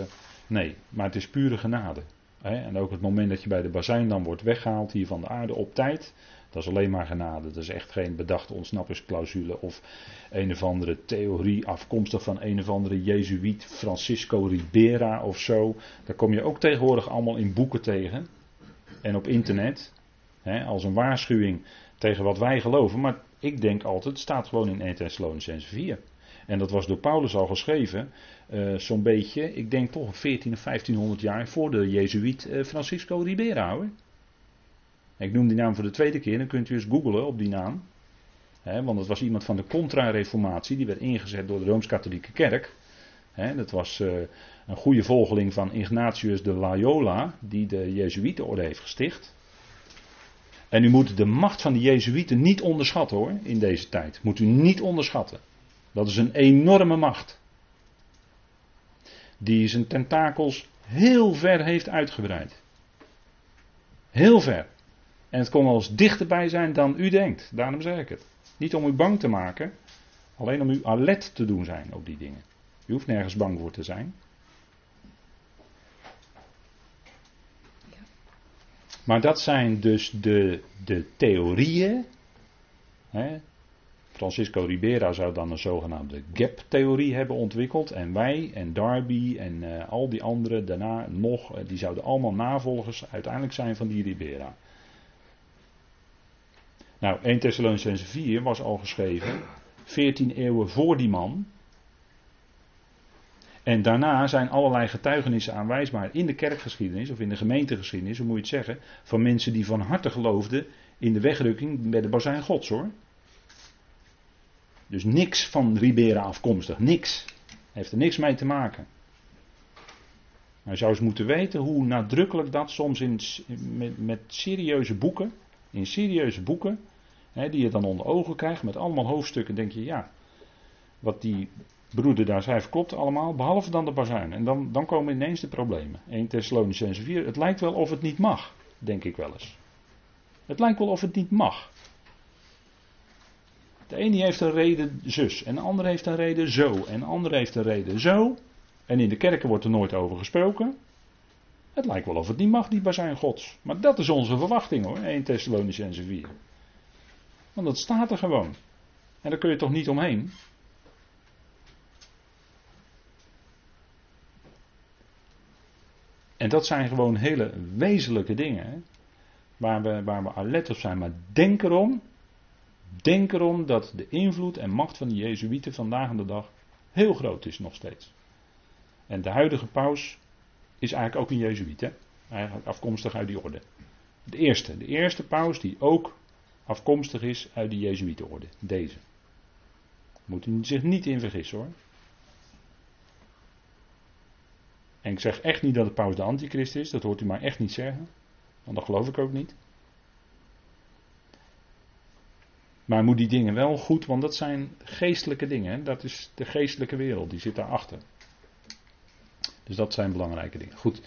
nee, maar het is pure genade. En ook het moment dat je bij de bazijn dan wordt weggehaald hier van de aarde op tijd. Dat is alleen maar genade. Dat is echt geen bedachte ontsnappingsclausule of een of andere theorie afkomstig van een of andere Jezuïet Francisco Ribera of zo. Daar kom je ook tegenwoordig allemaal in boeken tegen. En op internet. Hè, als een waarschuwing tegen wat wij geloven. Maar ik denk altijd, het staat gewoon in 1 Thessalonians 4. En dat was door Paulus al geschreven, uh, zo'n beetje, ik denk toch 14 of 1500 jaar voor de Jezuïet uh, Francisco Ribera hoor. Ik noem die naam voor de tweede keer, dan kunt u eens googlen op die naam. Want dat was iemand van de contra-reformatie, die werd ingezet door de Rooms-Katholieke Kerk. Dat was uh, een goede volgeling van Ignatius de Loyola, die de Jezuïetenorde heeft gesticht. En u moet de macht van de Jezuïeten niet onderschatten hoor, in deze tijd. Moet u niet onderschatten. Dat is een enorme macht. Die zijn tentakels heel ver heeft uitgebreid. Heel ver. En het kon wel eens dichterbij zijn dan u denkt. Daarom zeg ik het. Niet om u bang te maken, alleen om u alert te doen zijn op die dingen. U hoeft nergens bang voor te zijn. Maar dat zijn dus de, de theorieën. Hè. Francisco Ribera zou dan een zogenaamde gap-theorie hebben ontwikkeld. En wij en Darby en uh, al die anderen daarna nog, uh, die zouden allemaal navolgers uiteindelijk zijn van die Ribera. Nou, 1 Thessalonicense 4 was al geschreven, 14 eeuwen voor die man. En daarna zijn allerlei getuigenissen aanwijsbaar in de kerkgeschiedenis of in de gemeentegeschiedenis, hoe moet je het zeggen, van mensen die van harte geloofden in de wegrukking bij de bazijn Gods hoor. Dus niks van Ribera afkomstig, niks. Heeft er niks mee te maken. Hij zou eens moeten weten hoe nadrukkelijk dat soms in, met, met serieuze boeken, in serieuze boeken, hè, die je dan onder ogen krijgt met allemaal hoofdstukken, denk je ja, wat die broeder daar schrijft klopt allemaal, behalve dan de bazuin. En dan, dan komen ineens de problemen. 1 Thessalonicense 4, het lijkt wel of het niet mag, denk ik wel eens. Het lijkt wel of het niet mag. De ene heeft een reden zus, en de andere heeft een reden zo, en de andere heeft een reden zo. En in de kerken wordt er nooit over gesproken. Het lijkt wel of het niet mag, die bazuin gods. Maar dat is onze verwachting hoor, 1 Thessalonicense 4. Want dat staat er gewoon. En daar kun je toch niet omheen. En dat zijn gewoon hele wezenlijke dingen. Waar, we, waar we alert op zijn. Maar denk erom. Denk erom dat de invloed en macht van de Jezuïeten vandaag de dag heel groot is nog steeds. En de huidige paus is eigenlijk ook een Jezuïet. Hè? Eigenlijk afkomstig uit die orde. De eerste. De eerste paus die ook afkomstig is uit de Jezuïetenorde. Deze. Moet u zich niet in vergissen hoor. En ik zeg echt niet dat de paus de antichrist is, dat hoort u mij echt niet zeggen. Want dat geloof ik ook niet. Maar moet die dingen wel goed, want dat zijn geestelijke dingen. Dat is de geestelijke wereld, die zit daarachter. Dus dat zijn belangrijke dingen. Goed,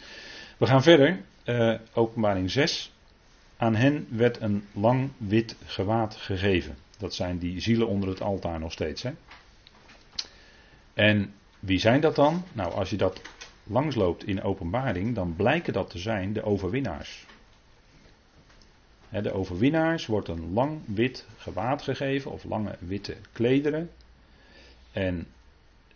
we gaan verder. Uh, openbaring 6. Aan hen werd een lang wit gewaad gegeven. Dat zijn die zielen onder het altaar nog steeds. Hè? En wie zijn dat dan? Nou, als je dat langsloopt in openbaring, dan blijken dat te zijn de overwinnaars. De overwinnaars wordt een lang wit gewaad gegeven of lange witte klederen. En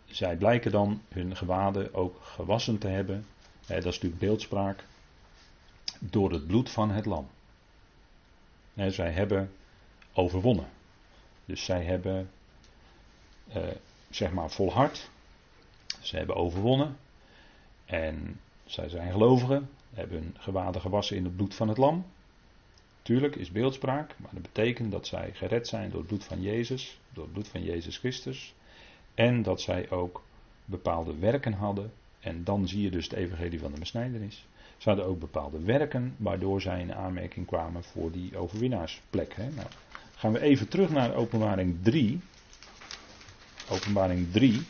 zij blijken dan hun gewaden ook gewassen te hebben. Dat is natuurlijk beeldspraak. Door het bloed van het lam. Zij hebben overwonnen. Dus zij hebben, uh, zeg maar, volhard. Ze hebben overwonnen. En zij zijn gelovigen. Hebben hun gewaden gewassen in het bloed van het lam. Tuurlijk is beeldspraak, maar dat betekent dat zij gered zijn door het bloed van Jezus, door het bloed van Jezus Christus. En dat zij ook bepaalde werken hadden. En dan zie je dus het evangelie van de besnijdenis. Ze hadden ook bepaalde werken waardoor zij in aanmerking kwamen voor die overwinnaarsplek. Hè. Nou, gaan we even terug naar openbaring 3. Openbaring 3.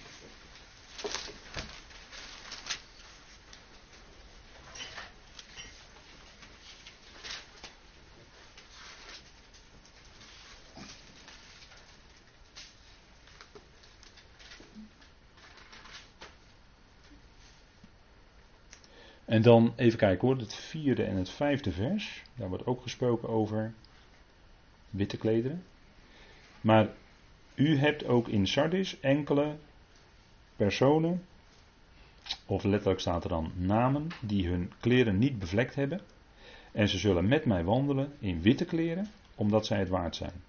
En dan even kijken hoor, het vierde en het vijfde vers. Daar wordt ook gesproken over witte klederen. Maar u hebt ook in Sardis enkele personen, of letterlijk staat er dan namen, die hun kleren niet bevlekt hebben. En ze zullen met mij wandelen in witte kleren, omdat zij het waard zijn.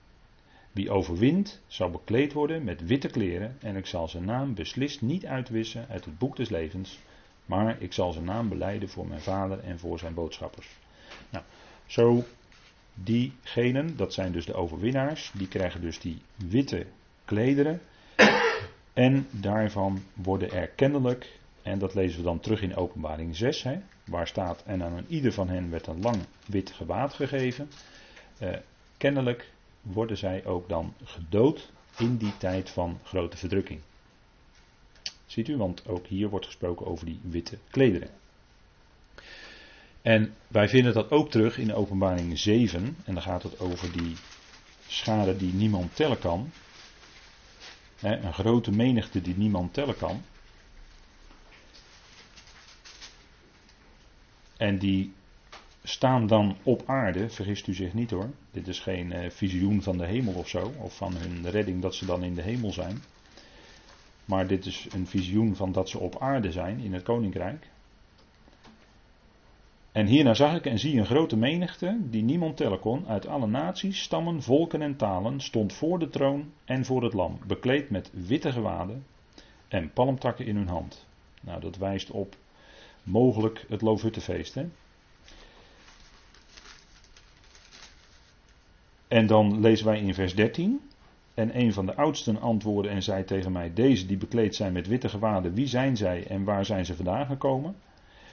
Wie overwint, zal bekleed worden met witte kleren, en ik zal zijn naam beslist niet uitwissen uit het boek des levens maar ik zal zijn naam beleiden voor mijn vader en voor zijn boodschappers. Nou, zo diegenen, dat zijn dus de overwinnaars, die krijgen dus die witte klederen. En daarvan worden er kennelijk, en dat lezen we dan terug in openbaring 6, hè, waar staat, en aan ieder van hen werd een lang wit gewaad gegeven. Eh, kennelijk worden zij ook dan gedood in die tijd van grote verdrukking. Ziet u, want ook hier wordt gesproken over die witte klederen. En wij vinden dat ook terug in openbaring 7. En dan gaat het over die schade die niemand tellen kan. een grote menigte die niemand tellen kan. En die staan dan op aarde, vergist u zich niet hoor. Dit is geen uh, visioen van de hemel of zo, of van hun redding dat ze dan in de hemel zijn. Maar dit is een visioen van dat ze op aarde zijn in het koninkrijk. En hierna zag ik en zie een grote menigte, die niemand tellen kon, uit alle naties, stammen, volken en talen, stond voor de troon en voor het lam, bekleed met witte gewaden en palmtakken in hun hand. Nou, dat wijst op mogelijk het Loofhuttenfeest. Hè? En dan lezen wij in vers 13. En een van de oudsten antwoordde en zei tegen mij: Deze die bekleed zijn met witte gewaden, wie zijn zij en waar zijn ze vandaan gekomen?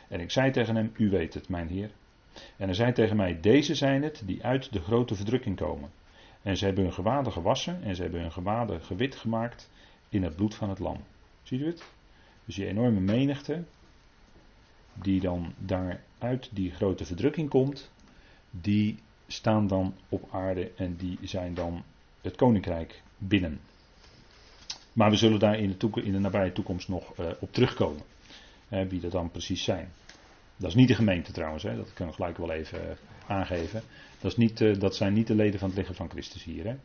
En ik zei tegen hem: U weet het, mijn heer. En hij zei tegen mij: Deze zijn het die uit de grote verdrukking komen. En ze hebben hun gewaden gewassen en ze hebben hun gewaden gewit gemaakt in het bloed van het lam. Ziet u het? Dus die enorme menigte, die dan daar uit die grote verdrukking komt, die staan dan op aarde en die zijn dan het koninkrijk binnen. Maar we zullen daar in de, in de nabije toekomst nog uh, op terugkomen. Wie dat dan precies zijn. Dat is niet de gemeente trouwens, hè, dat kunnen we gelijk wel even uh, aangeven. Dat, is niet, uh, dat zijn niet de leden van het lichaam van Christus hier. Hè.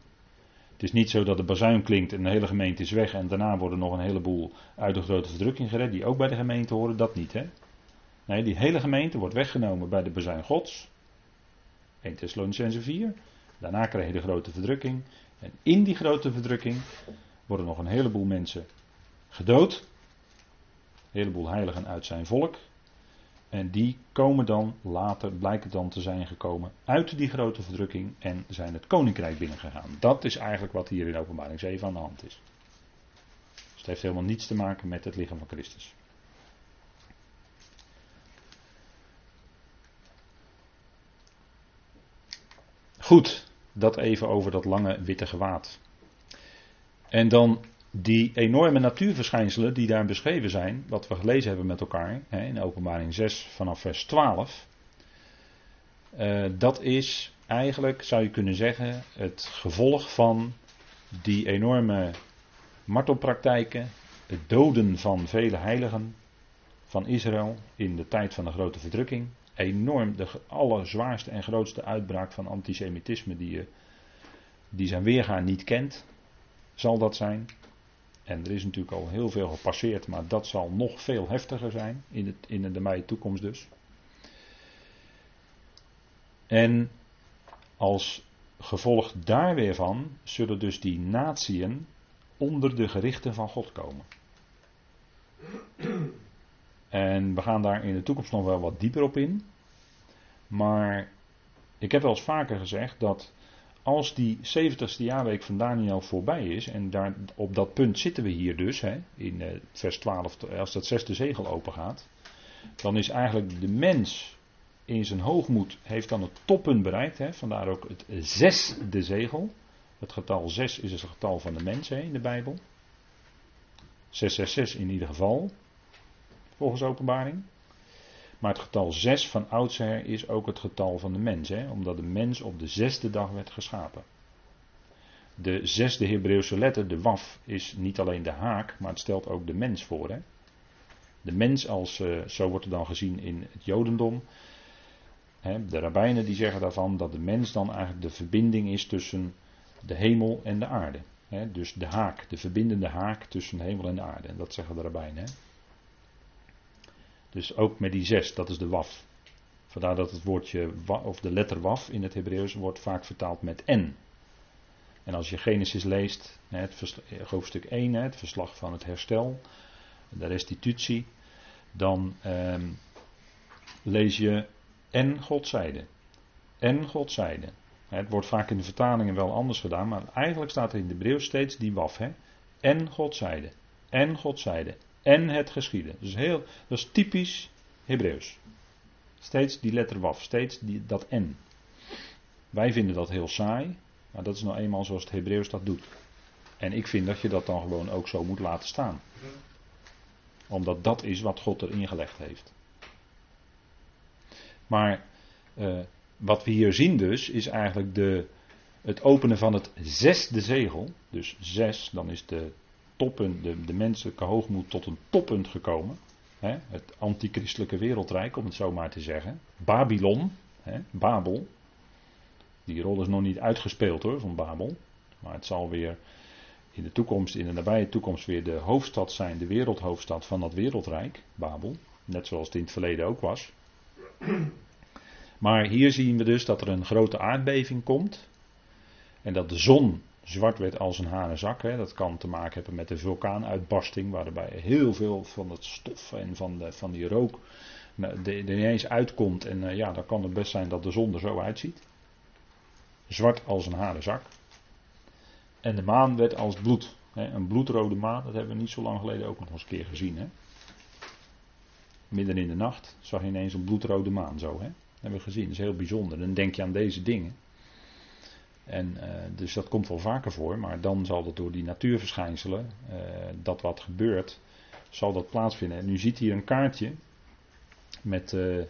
Het is niet zo dat de bazuin klinkt en de hele gemeente is weg en daarna worden nog een heleboel uit de grote verdrukking gered die ook bij de gemeente horen. Dat niet. Hè. Nee, die hele gemeente wordt weggenomen bij de bazuin Gods. 1 Thessalonicense 4. Daarna krijg je de grote verdrukking. En in die grote verdrukking worden nog een heleboel mensen gedood. Een heleboel heiligen uit zijn volk. En die komen dan later, blijken dan te zijn gekomen uit die grote verdrukking en zijn het koninkrijk binnengegaan. Dat is eigenlijk wat hier in openbaring 7 aan de hand is. Dus het heeft helemaal niets te maken met het lichaam van Christus. Goed, dat even over dat lange witte gewaad. En dan die enorme natuurverschijnselen die daar beschreven zijn, wat we gelezen hebben met elkaar hè, in openbaring 6 vanaf vers 12. Uh, eh, dat is eigenlijk, zou je kunnen zeggen, het gevolg van die enorme martelpraktijken, het doden van vele heiligen van Israël in de tijd van de grote verdrukking enorm de allerzwaarste en grootste uitbraak van antisemitisme die, je, die zijn weergaan niet kent, zal dat zijn. En er is natuurlijk al heel veel gepasseerd, maar dat zal nog veel heftiger zijn in, het, in de nabije toekomst dus. En als gevolg daar weer van zullen dus die natieën onder de gerichten van God komen. En we gaan daar in de toekomst nog wel wat dieper op in. Maar ik heb wel eens vaker gezegd dat als die 70ste jaarweek van Daniel voorbij is, en daar, op dat punt zitten we hier dus, hè, in eh, vers 12, als dat zesde zegel open gaat, dan is eigenlijk de mens in zijn hoogmoed heeft dan het toppunt bereikt. Hè, vandaar ook het zesde zegel. Het getal 6 is het getal van de mens hè, in de Bijbel. 666 in ieder geval, volgens openbaring. Maar het getal 6 van oudsher is ook het getal van de mens, hè, omdat de mens op de zesde dag werd geschapen. De zesde Hebreeuwse letter, de waf, is niet alleen de haak, maar het stelt ook de mens voor. Hè. De mens als, uh, zo wordt het dan gezien in het Jodendom. De rabbijnen die zeggen daarvan dat de mens dan eigenlijk de verbinding is tussen de hemel en de aarde. Dus de haak, de verbindende haak tussen hemel en de aarde. En dat zeggen de rabbijnen. Hè. Dus ook met die zes, dat is de waf. Vandaar dat het woordje, of de letter waf in het Hebreeuws wordt vaak vertaald met n. En als je Genesis leest, het hoofdstuk 1, het verslag van het herstel, de restitutie, dan ehm, lees je en God zeide. En God zeide. Het wordt vaak in de vertalingen wel anders gedaan, maar eigenlijk staat er in de Hebreeuws steeds die waf. Hè? En God zeide. En God zeide. En het geschieden. Dus heel, dat is typisch Hebreeuws. Steeds die letter waf, steeds die, dat en. Wij vinden dat heel saai, maar dat is nou eenmaal zoals het Hebreeuws dat doet. En ik vind dat je dat dan gewoon ook zo moet laten staan. Omdat dat is wat God erin gelegd heeft. Maar uh, wat we hier zien dus, is eigenlijk de, het openen van het zesde zegel. Dus zes, dan is de toppunt, de, de menselijke hoogmoed tot een toppunt gekomen. Hè, het antichristelijke wereldrijk, om het zo maar te zeggen. Babylon, hè, Babel. Die rol is nog niet uitgespeeld hoor, van Babel. Maar het zal weer in de toekomst, in de nabije toekomst, weer de hoofdstad zijn, de wereldhoofdstad van dat wereldrijk, Babel. Net zoals het in het verleden ook was. Maar hier zien we dus dat er een grote aardbeving komt. En dat de zon zwart werd als een hanenzak. Hè. Dat kan te maken hebben met de vulkaanuitbarsting, waarbij heel veel van het stof en van, de, van die rook er ineens uitkomt. En uh, ja, dan kan het best zijn dat de zon er zo uitziet. Zwart als een hanenzak. En de maan werd als bloed. Hè. Een bloedrode maan, dat hebben we niet zo lang geleden ook nog eens een keer gezien. Hè. Midden in de nacht zag je ineens een bloedrode maan zo. Hè. Dat hebben we gezien, dat is heel bijzonder. Dan denk je aan deze dingen. En, uh, dus dat komt wel vaker voor, maar dan zal dat door die natuurverschijnselen, uh, dat wat gebeurt, zal dat plaatsvinden. En nu ziet hier een kaartje met uh,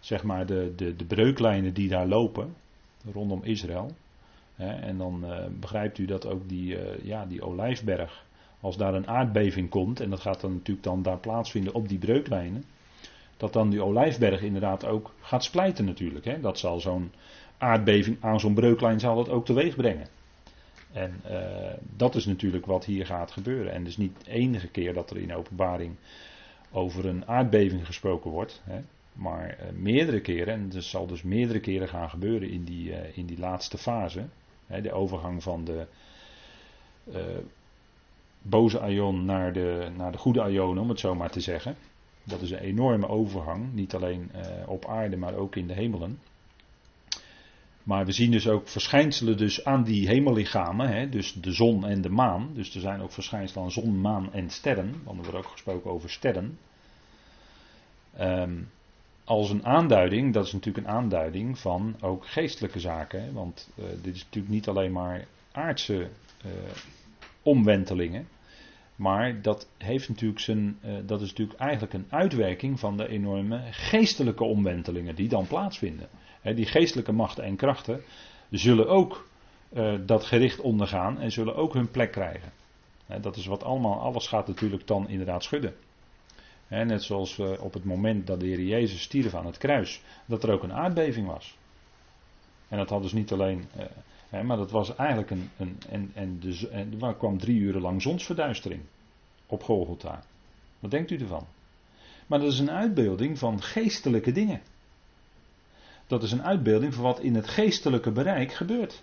zeg maar de, de, de breuklijnen die daar lopen rondom Israël. en dan begrijpt u dat ook die, ja, die olijfberg, als daar een aardbeving komt, en dat gaat dan natuurlijk dan daar plaatsvinden op die breuklijnen, dat dan die olijfberg inderdaad ook gaat splijten natuurlijk. Hè? Dat zal zo'n aardbeving aan zo'n breuklijn zal dat ook teweeg brengen. En uh, dat is natuurlijk wat hier gaat gebeuren. En dus niet de enige keer dat er in openbaring over een aardbeving gesproken wordt. Hè, maar uh, meerdere keren, en dat zal dus meerdere keren gaan gebeuren in die, uh, in die laatste fase. Hè, de overgang van de boze aion naar de, naar de goede aion, om het zo maar te zeggen. Dat is een enorme overgang, niet alleen op aarde, maar ook in de hemelen. Maar we zien dus ook verschijnselen dus aan die hemellichamen, hè, dus de zon en de maan. Dus er zijn ook verschijnselen aan zon, maan en sterren, want er wordt ook gesproken over sterren. Um, als een aanduiding, dat is natuurlijk een aanduiding van ook geestelijke zaken. Want uh, dit is natuurlijk niet alleen maar aardse uh, omwentelingen. Maar dat heeft natuurlijk zijn, uh, dat is natuurlijk eigenlijk een uitwerking van de enorme geestelijke omwentelingen die dan plaatsvinden die geestelijke machten en krachten zullen ook uh, dat gericht ondergaan en zullen ook hun plek krijgen. dat is wat allemaal, alles gaat natuurlijk dan inderdaad schudden. net zoals op het moment dat de Heer Jezus stierf aan het kruis, dat er ook een aardbeving was. En dat had dus niet alleen, maar dat was eigenlijk een, een en, en, de, en er kwam drie uren lang zonsverduistering op Golgotha. Wat denkt u ervan? Maar dat is een uitbeelding van geestelijke dingen. Dat is een uitbeelding van wat in het geestelijke bereik gebeurt.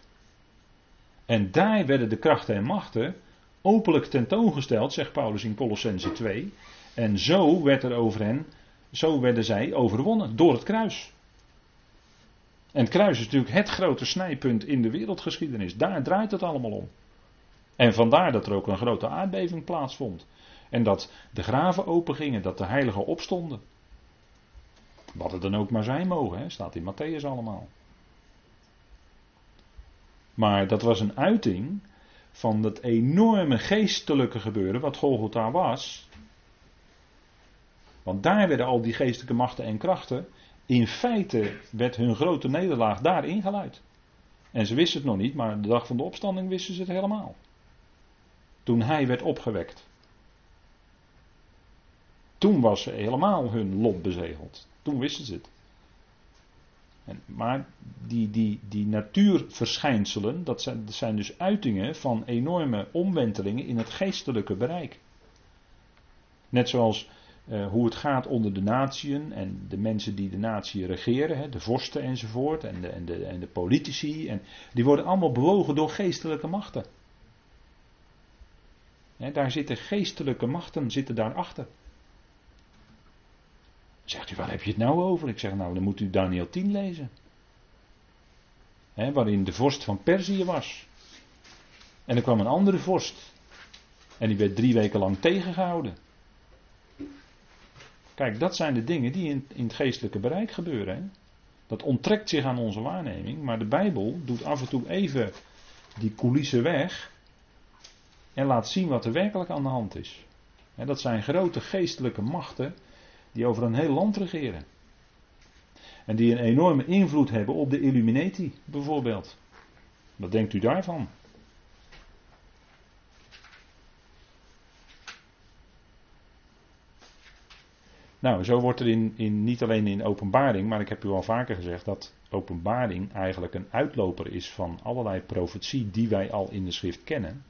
En daar werden de krachten en machten openlijk tentoongesteld, zegt Paulus in Colossense 2. En zo werd er over hen, zo werden zij overwonnen door het kruis. En het kruis is natuurlijk het grote snijpunt in de wereldgeschiedenis. Daar draait het allemaal om. En vandaar dat er ook een grote aardbeving plaatsvond. En dat de graven opengingen, dat de heiligen opstonden. Wat het dan ook maar zijn mogen, hè, staat in Matthäus allemaal. Maar dat was een uiting van dat enorme geestelijke gebeuren wat Golgotha was. Want daar werden al die geestelijke machten en krachten. In feite werd hun grote nederlaag daar ingeluid. En ze wisten het nog niet, maar de dag van de opstanding wisten ze het helemaal. Toen hij werd opgewekt. Toen was ze helemaal hun lot bezegeld. Toen wisten ze het. En, maar die, die, die natuurverschijnselen, dat zijn, dat zijn dus uitingen van enorme omwentelingen in het geestelijke bereik. Net zoals uh, hoe het gaat onder de natieën en de mensen die de natie regeren, hè, de vorsten enzovoort, en de, en, de, en de politici, en, die worden allemaal bewogen door geestelijke machten. Hè, daar zitten geestelijke machten zitten daarachter. Zegt u, waar heb je het nou over? Ik zeg, nou, dan moet u Daniel 10 lezen. Waarin de vorst van Perzië was. En er kwam een andere vorst. En die werd drie weken lang tegengehouden. Kijk, dat zijn de dingen die in, in het geestelijke bereik gebeuren. Hè? Dat onttrekt zich aan onze waarneming. Maar de Bijbel doet af en toe even die coulissen weg. En laat zien wat er werkelijk aan de hand is. En dat zijn grote geestelijke machten die over een heel land regeren. En die een enorme invloed hebben op de Illuminati, bijvoorbeeld. Wat denkt u daarvan? Nou, zo wordt er in, in, niet alleen in openbaring, maar ik heb u al vaker gezegd dat openbaring eigenlijk een uitloper is van allerlei profetie die wij al in de schrift kennen.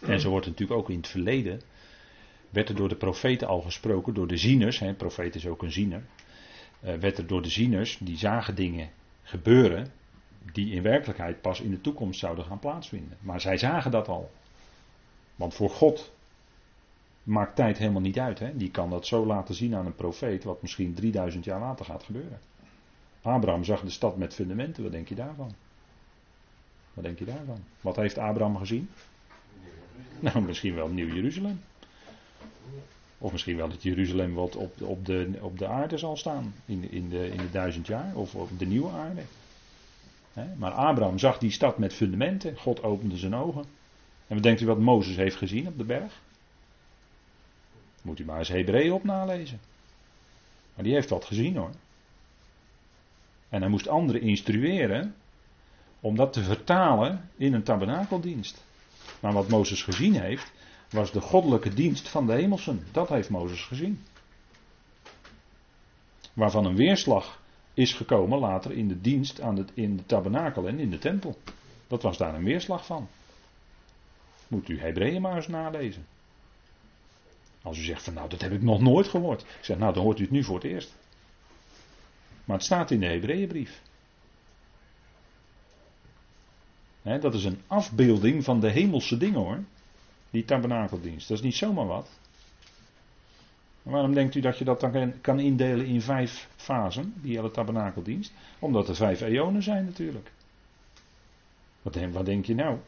En zo wordt het natuurlijk ook in het verleden werd er door de profeten al gesproken, door de zieners, hè, profeet is ook een ziener, uh, werd er door de zieners, die zagen dingen gebeuren, die in werkelijkheid pas in de toekomst zouden gaan plaatsvinden. Maar zij zagen dat al. Want voor God maakt tijd helemaal niet uit. Hè? Die kan dat zo laten zien aan een profeet, wat misschien 3000 jaar later gaat gebeuren. Abraham zag de stad met fundamenten, wat denk je daarvan? Wat denk je daarvan? Wat heeft Abraham gezien? Nou, misschien wel Nieuw Jeruzalem. Of misschien wel het Jeruzalem wat op, op, de, op de aarde zal staan. In, in, de, in de duizend jaar. Of op de nieuwe aarde. maar Abraham zag die stad met fundamenten. God opende zijn ogen. En wat denkt u wat Mozes heeft gezien op de berg? Moet u maar eens Hebreeën op nalezen. Maar die heeft wat gezien hoor. En hij moest anderen instrueren om dat te vertalen in een tabernakeldienst. Maar wat Mozes gezien heeft, was de goddelijke dienst van de hemelsen. Dat heeft Mozes gezien. Waarvan een weerslag is gekomen later in de dienst aan het, in de tabernakel en in de tempel. Dat was daar een weerslag van. Moet u Hebreeën maar eens nalezen. Als u zegt van nou dat heb ik nog nooit gehoord. Ik zeg nou dan hoort u het nu voor het eerst. Maar het staat in de Hebreeënbrief. dat is een afbeelding van de hemelse dingen hoor. Die tabernakeldienst. Dat is niet zomaar wat. waarom denkt u dat je dat dan kan indelen in vijf fasen, die hele tabernakeldienst? Omdat er vijf eonen zijn natuurlijk. Wat, wat denk je nou?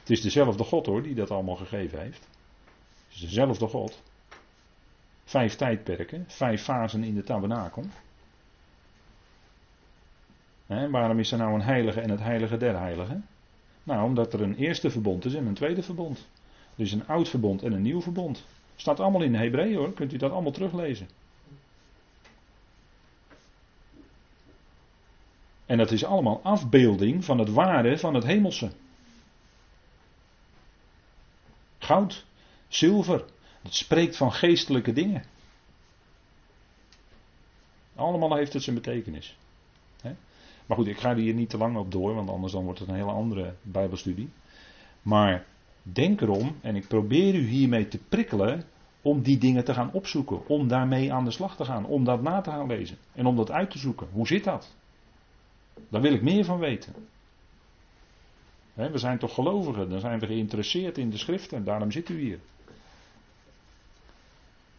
Het is dezelfde God hoor, die dat allemaal gegeven heeft. Is dezelfde God. Vijf tijdperken, vijf fasen in de tabernakel. En waarom is er nou een heilige en het heilige der heiligen? Nou, omdat er een eerste verbond is en een tweede verbond. Er is een oud verbond en een nieuw verbond. Staat allemaal in Hebreeën hoor, kunt u dat allemaal teruglezen. En dat is allemaal afbeelding van het ware van het hemelse. Goud, zilver, het spreekt van geestelijke dingen. Allemaal heeft het zijn betekenis. Maar goed, ik ga er hier niet te lang op door, want anders dan wordt het een hele andere Bijbelstudie. Maar Denk erom, en ik probeer u hiermee te prikkelen, om die dingen te gaan opzoeken, om daarmee aan de slag te gaan, om dat na te gaan lezen en om dat uit te zoeken. Hoe zit dat? Daar wil ik meer van weten. we zijn toch gelovigen, dan zijn we geïnteresseerd in de schriften, daarom zit u hier.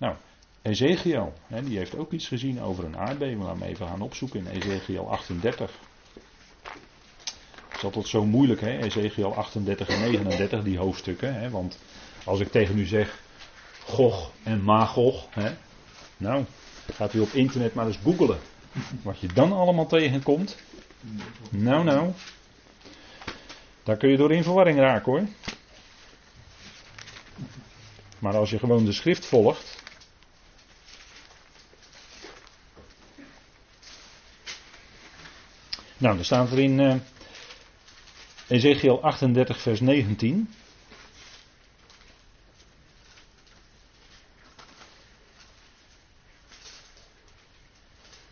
Nou, Ezekiel, die heeft ook iets gezien over een aardbeving. Laten we even gaan opzoeken in Ezekiel 38. Het is altijd zo moeilijk, hè? Ezekiel 38 en 39, die hoofdstukken. Hè? Want als ik tegen u zeg Gog en Magog, hè? nou, gaat u op internet maar eens googelen. Wat je dan allemaal tegenkomt. Nou, nou. Daar kun je door in verwarring raken hoor. Maar als je gewoon de schrift volgt. Nou, dan staat er in uh, Ezekiel 38, vers 19.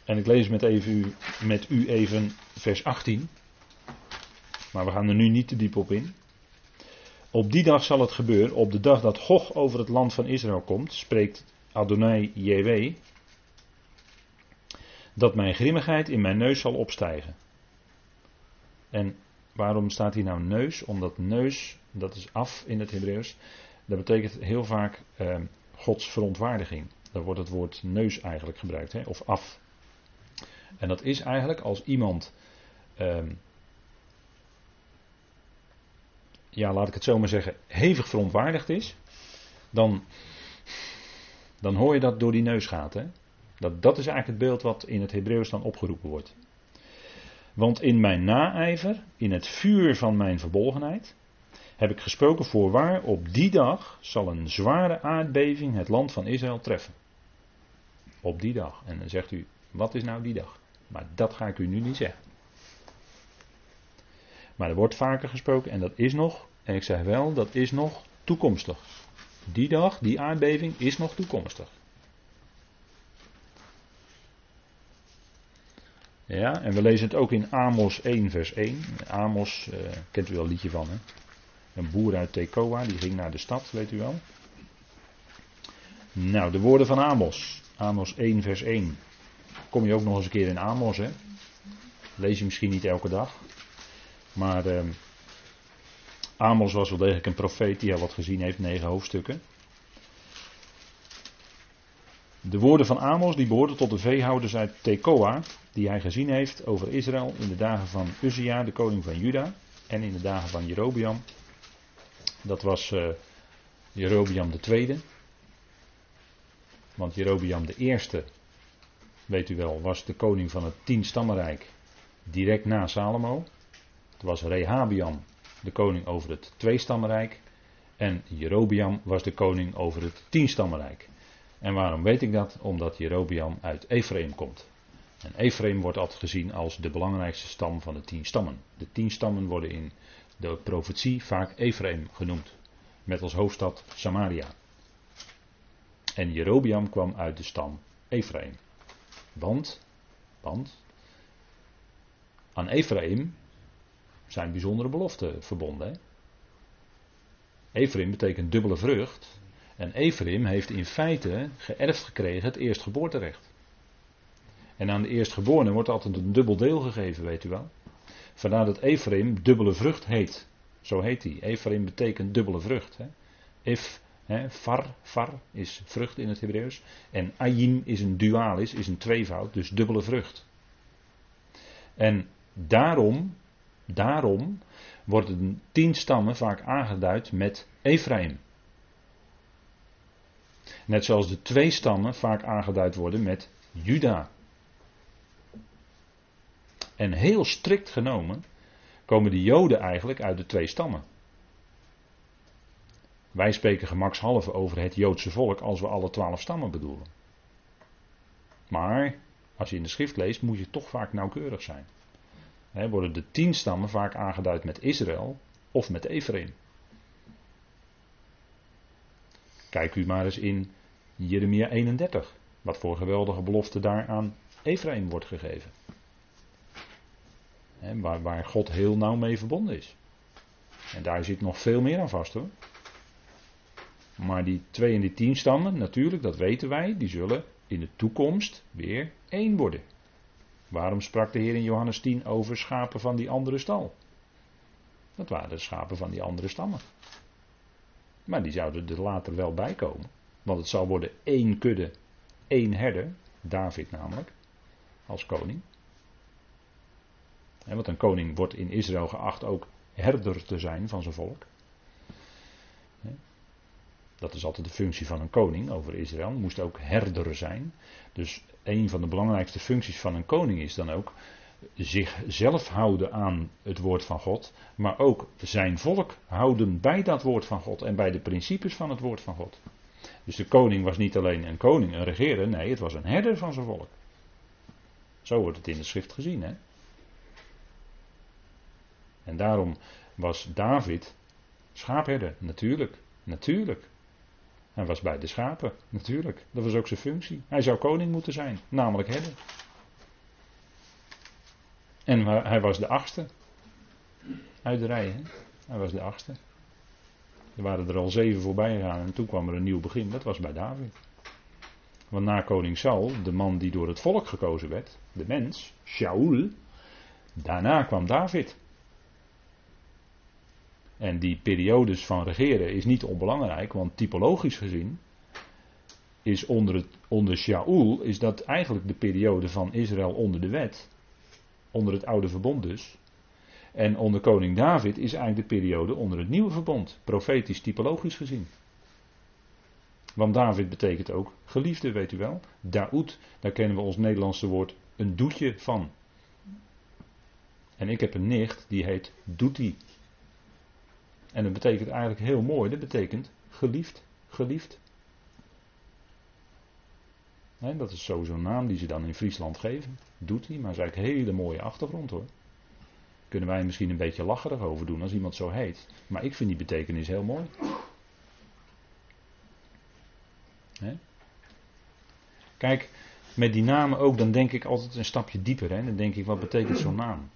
En ik lees met, even, met u even vers 18. Maar we gaan er nu niet te diep op in. Op die dag zal het gebeuren, op de dag dat Gog over het land van Israël komt, spreekt Adonai JW, dat mijn grimmigheid in mijn neus zal opstijgen. En waarom staat hier nou neus? Omdat neus, dat is af in het Hebreeuws, dat betekent heel vaak eh, Gods verontwaardiging. Daar wordt het woord neus eigenlijk gebruikt, hè? of af. En dat is eigenlijk als iemand, ehm, ja laat ik het zo maar zeggen, hevig verontwaardigd is, dan, dan hoor je dat door die neus gaat. Hè? Dat, dat is eigenlijk het beeld wat in het Hebreeuws dan opgeroepen wordt. Want in mijn naijver, in het vuur van mijn verbolgenheid, heb ik gesproken voorwaar, op die dag zal een zware aardbeving het land van Israël treffen. Op die dag. En dan zegt u, wat is nou die dag? Maar dat ga ik u nu niet zeggen. Maar er wordt vaker gesproken en dat is nog, en ik zeg wel, dat is nog toekomstig. Die dag, die aardbeving is nog toekomstig. Ja, en we lezen het ook in Amos 1, vers 1. Amos, uh, kent u wel een liedje van, hè? Een boer uit Tekoa, die ging naar de stad, weet u wel. Nou, de woorden van Amos. Amos 1, vers 1. Kom je ook nog eens een keer in Amos, hè? Lees je misschien niet elke dag. Maar uh, Amos was wel degelijk een profeet die al wat gezien heeft, negen hoofdstukken. De woorden van Amos die behoorden tot de veehouders uit Tekoa, die hij gezien heeft over Israël in de dagen van Uzia, de koning van Juda, en in de dagen van Jerobiam. Dat was uh, Jerobiam de tweede. Want Jerobiam eerste, weet u wel, was de koning van het tienstammenrijk direct na Salomo. Het was Rehabiam, de koning over het tweestammenrijk. En Jerobiam was de koning over het tienstammenrijk. En waarom weet ik dat? Omdat Jerobiam uit Ephraim komt. En Ephraim wordt altijd gezien als de belangrijkste stam van de tien stammen. De tien stammen worden in de profetie vaak Ephraim genoemd. Met als hoofdstad Samaria. En Jerobiam kwam uit de stam Ephraim. Want, want aan Ephraim zijn bijzondere beloften verbonden. Ephraim betekent dubbele vrucht. En Ephraim heeft in feite geërfd gekregen het eerstgeboorterecht. En aan de eerstgeborene wordt altijd een dubbel deel gegeven, weet u wel. Vandaar dat Ephraim dubbele vrucht heet. Zo heet hij. Ephraim betekent dubbele vrucht. Hè. If, hè, far, far is vrucht in het Hebreeuws. En ayin is een dualis, is een tweevoud, dus dubbele vrucht. En daarom, daarom worden tien stammen vaak aangeduid met Ephraim. Net zoals de twee stammen vaak aangeduid worden met Juda. En heel strikt genomen komen de Joden eigenlijk uit de twee stammen. Wij spreken gemakshalve over het Joodse volk als we alle twaalf stammen bedoelen. Maar als je in de schrift leest, moet je toch vaak nauwkeurig zijn. worden de tien stammen vaak aangeduid met Israël of met Ephraim. Kijk u maar eens in Jeremia 31. Wat voor geweldige belofte daar aan Ephraim wordt gegeven. Waar, waar God heel nauw mee verbonden is. En daar zit nog veel meer aan vast hoor. Maar die twee en die tien stammen, natuurlijk, dat weten wij, die zullen in de toekomst weer één worden. Waarom sprak de Heer in Johannes 10 over schapen van die andere stal? Dat waren de schapen van die andere stammen. Maar die zouden er later wel bij komen. Want het zal worden één kudde, één herder. David namelijk. Als koning. Want een koning wordt in Israël geacht ook herder te zijn van zijn volk. Dat is altijd de functie van een koning over Israël. Moest ook herder zijn. Dus een van de belangrijkste functies van een koning is dan ook zichzelf houden aan het woord van God, maar ook zijn volk houden bij dat woord van God en bij de principes van het woord van God. Dus de koning was niet alleen een koning, een regerer, nee, het was een herder van zijn volk. Zo wordt het in de schrift gezien, hè? En daarom was David schaapherder, natuurlijk, natuurlijk. Hij was bij de schapen, natuurlijk. Dat was ook zijn functie. Hij zou koning moeten zijn, namelijk herder. En hij was de achtste uit de rij. Hè? Hij was de achtste. Er waren er al zeven voorbij gegaan en toen kwam er een nieuw begin. Dat was bij David. Want na koning Saul, de man die door het volk gekozen werd, de mens, Shaul, daarna kwam David. En die periodes van regeren is niet onbelangrijk, want typologisch gezien is onder, het, onder Shaul is dat eigenlijk de periode van Israël onder de wet. Onder het oude verbond dus. En onder koning David is eigenlijk de periode onder het nieuwe verbond. Profetisch, typologisch gezien. Want David betekent ook geliefde, weet u wel. Daoud, daar kennen we ons Nederlandse woord een doetje van. En ik heb een nicht die heet Doetie. En dat betekent eigenlijk heel mooi, dat betekent geliefd, geliefd. dat is sowieso een naam die ze dan in Friesland geven. Doet hij, maar is eigenlijk een hele mooie achtergrond hoor. Kunnen wij misschien een beetje lacherig over doen als iemand zo heet. Maar ik vind die betekenis heel mooi. Kijk, met die namen ook, dan denk ik altijd een stapje dieper. Hè? Dan denk ik, wat betekent zo'n naam?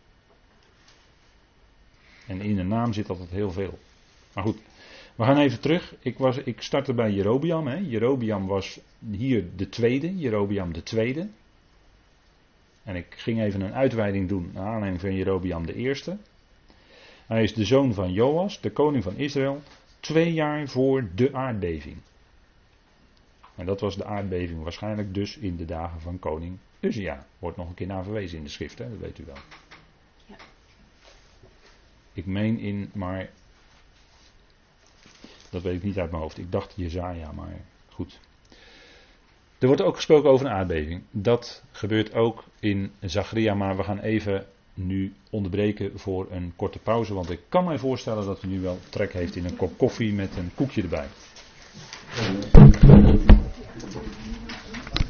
En in een naam zit altijd heel veel. Maar goed, we gaan even terug. Ik, was, ik startte bij Jerobiam. Hè. Jerobiam was hier de tweede, Jerobiam de tweede. En ik ging even een uitweiding doen naar aanleiding van Jerobiam de eerste. Hij is de zoon van Joas, de koning van Israël, twee jaar voor de aardbeving. En dat was de aardbeving waarschijnlijk dus in de dagen van koning Uzia. Wordt nog een keer naar verwezen in de schrift, hè? dat weet u wel. Ja. Ik meen in, maar dat weet ik niet uit mijn hoofd. Ik dacht Jezaja, maar goed. Er wordt ook gesproken over een aardbeving. Dat gebeurt ook in Zachria, maar we gaan even nu onderbreken voor een korte pauze. Want ik kan mij voorstellen dat u nu wel trek heeft in een kop koffie met een koekje erbij.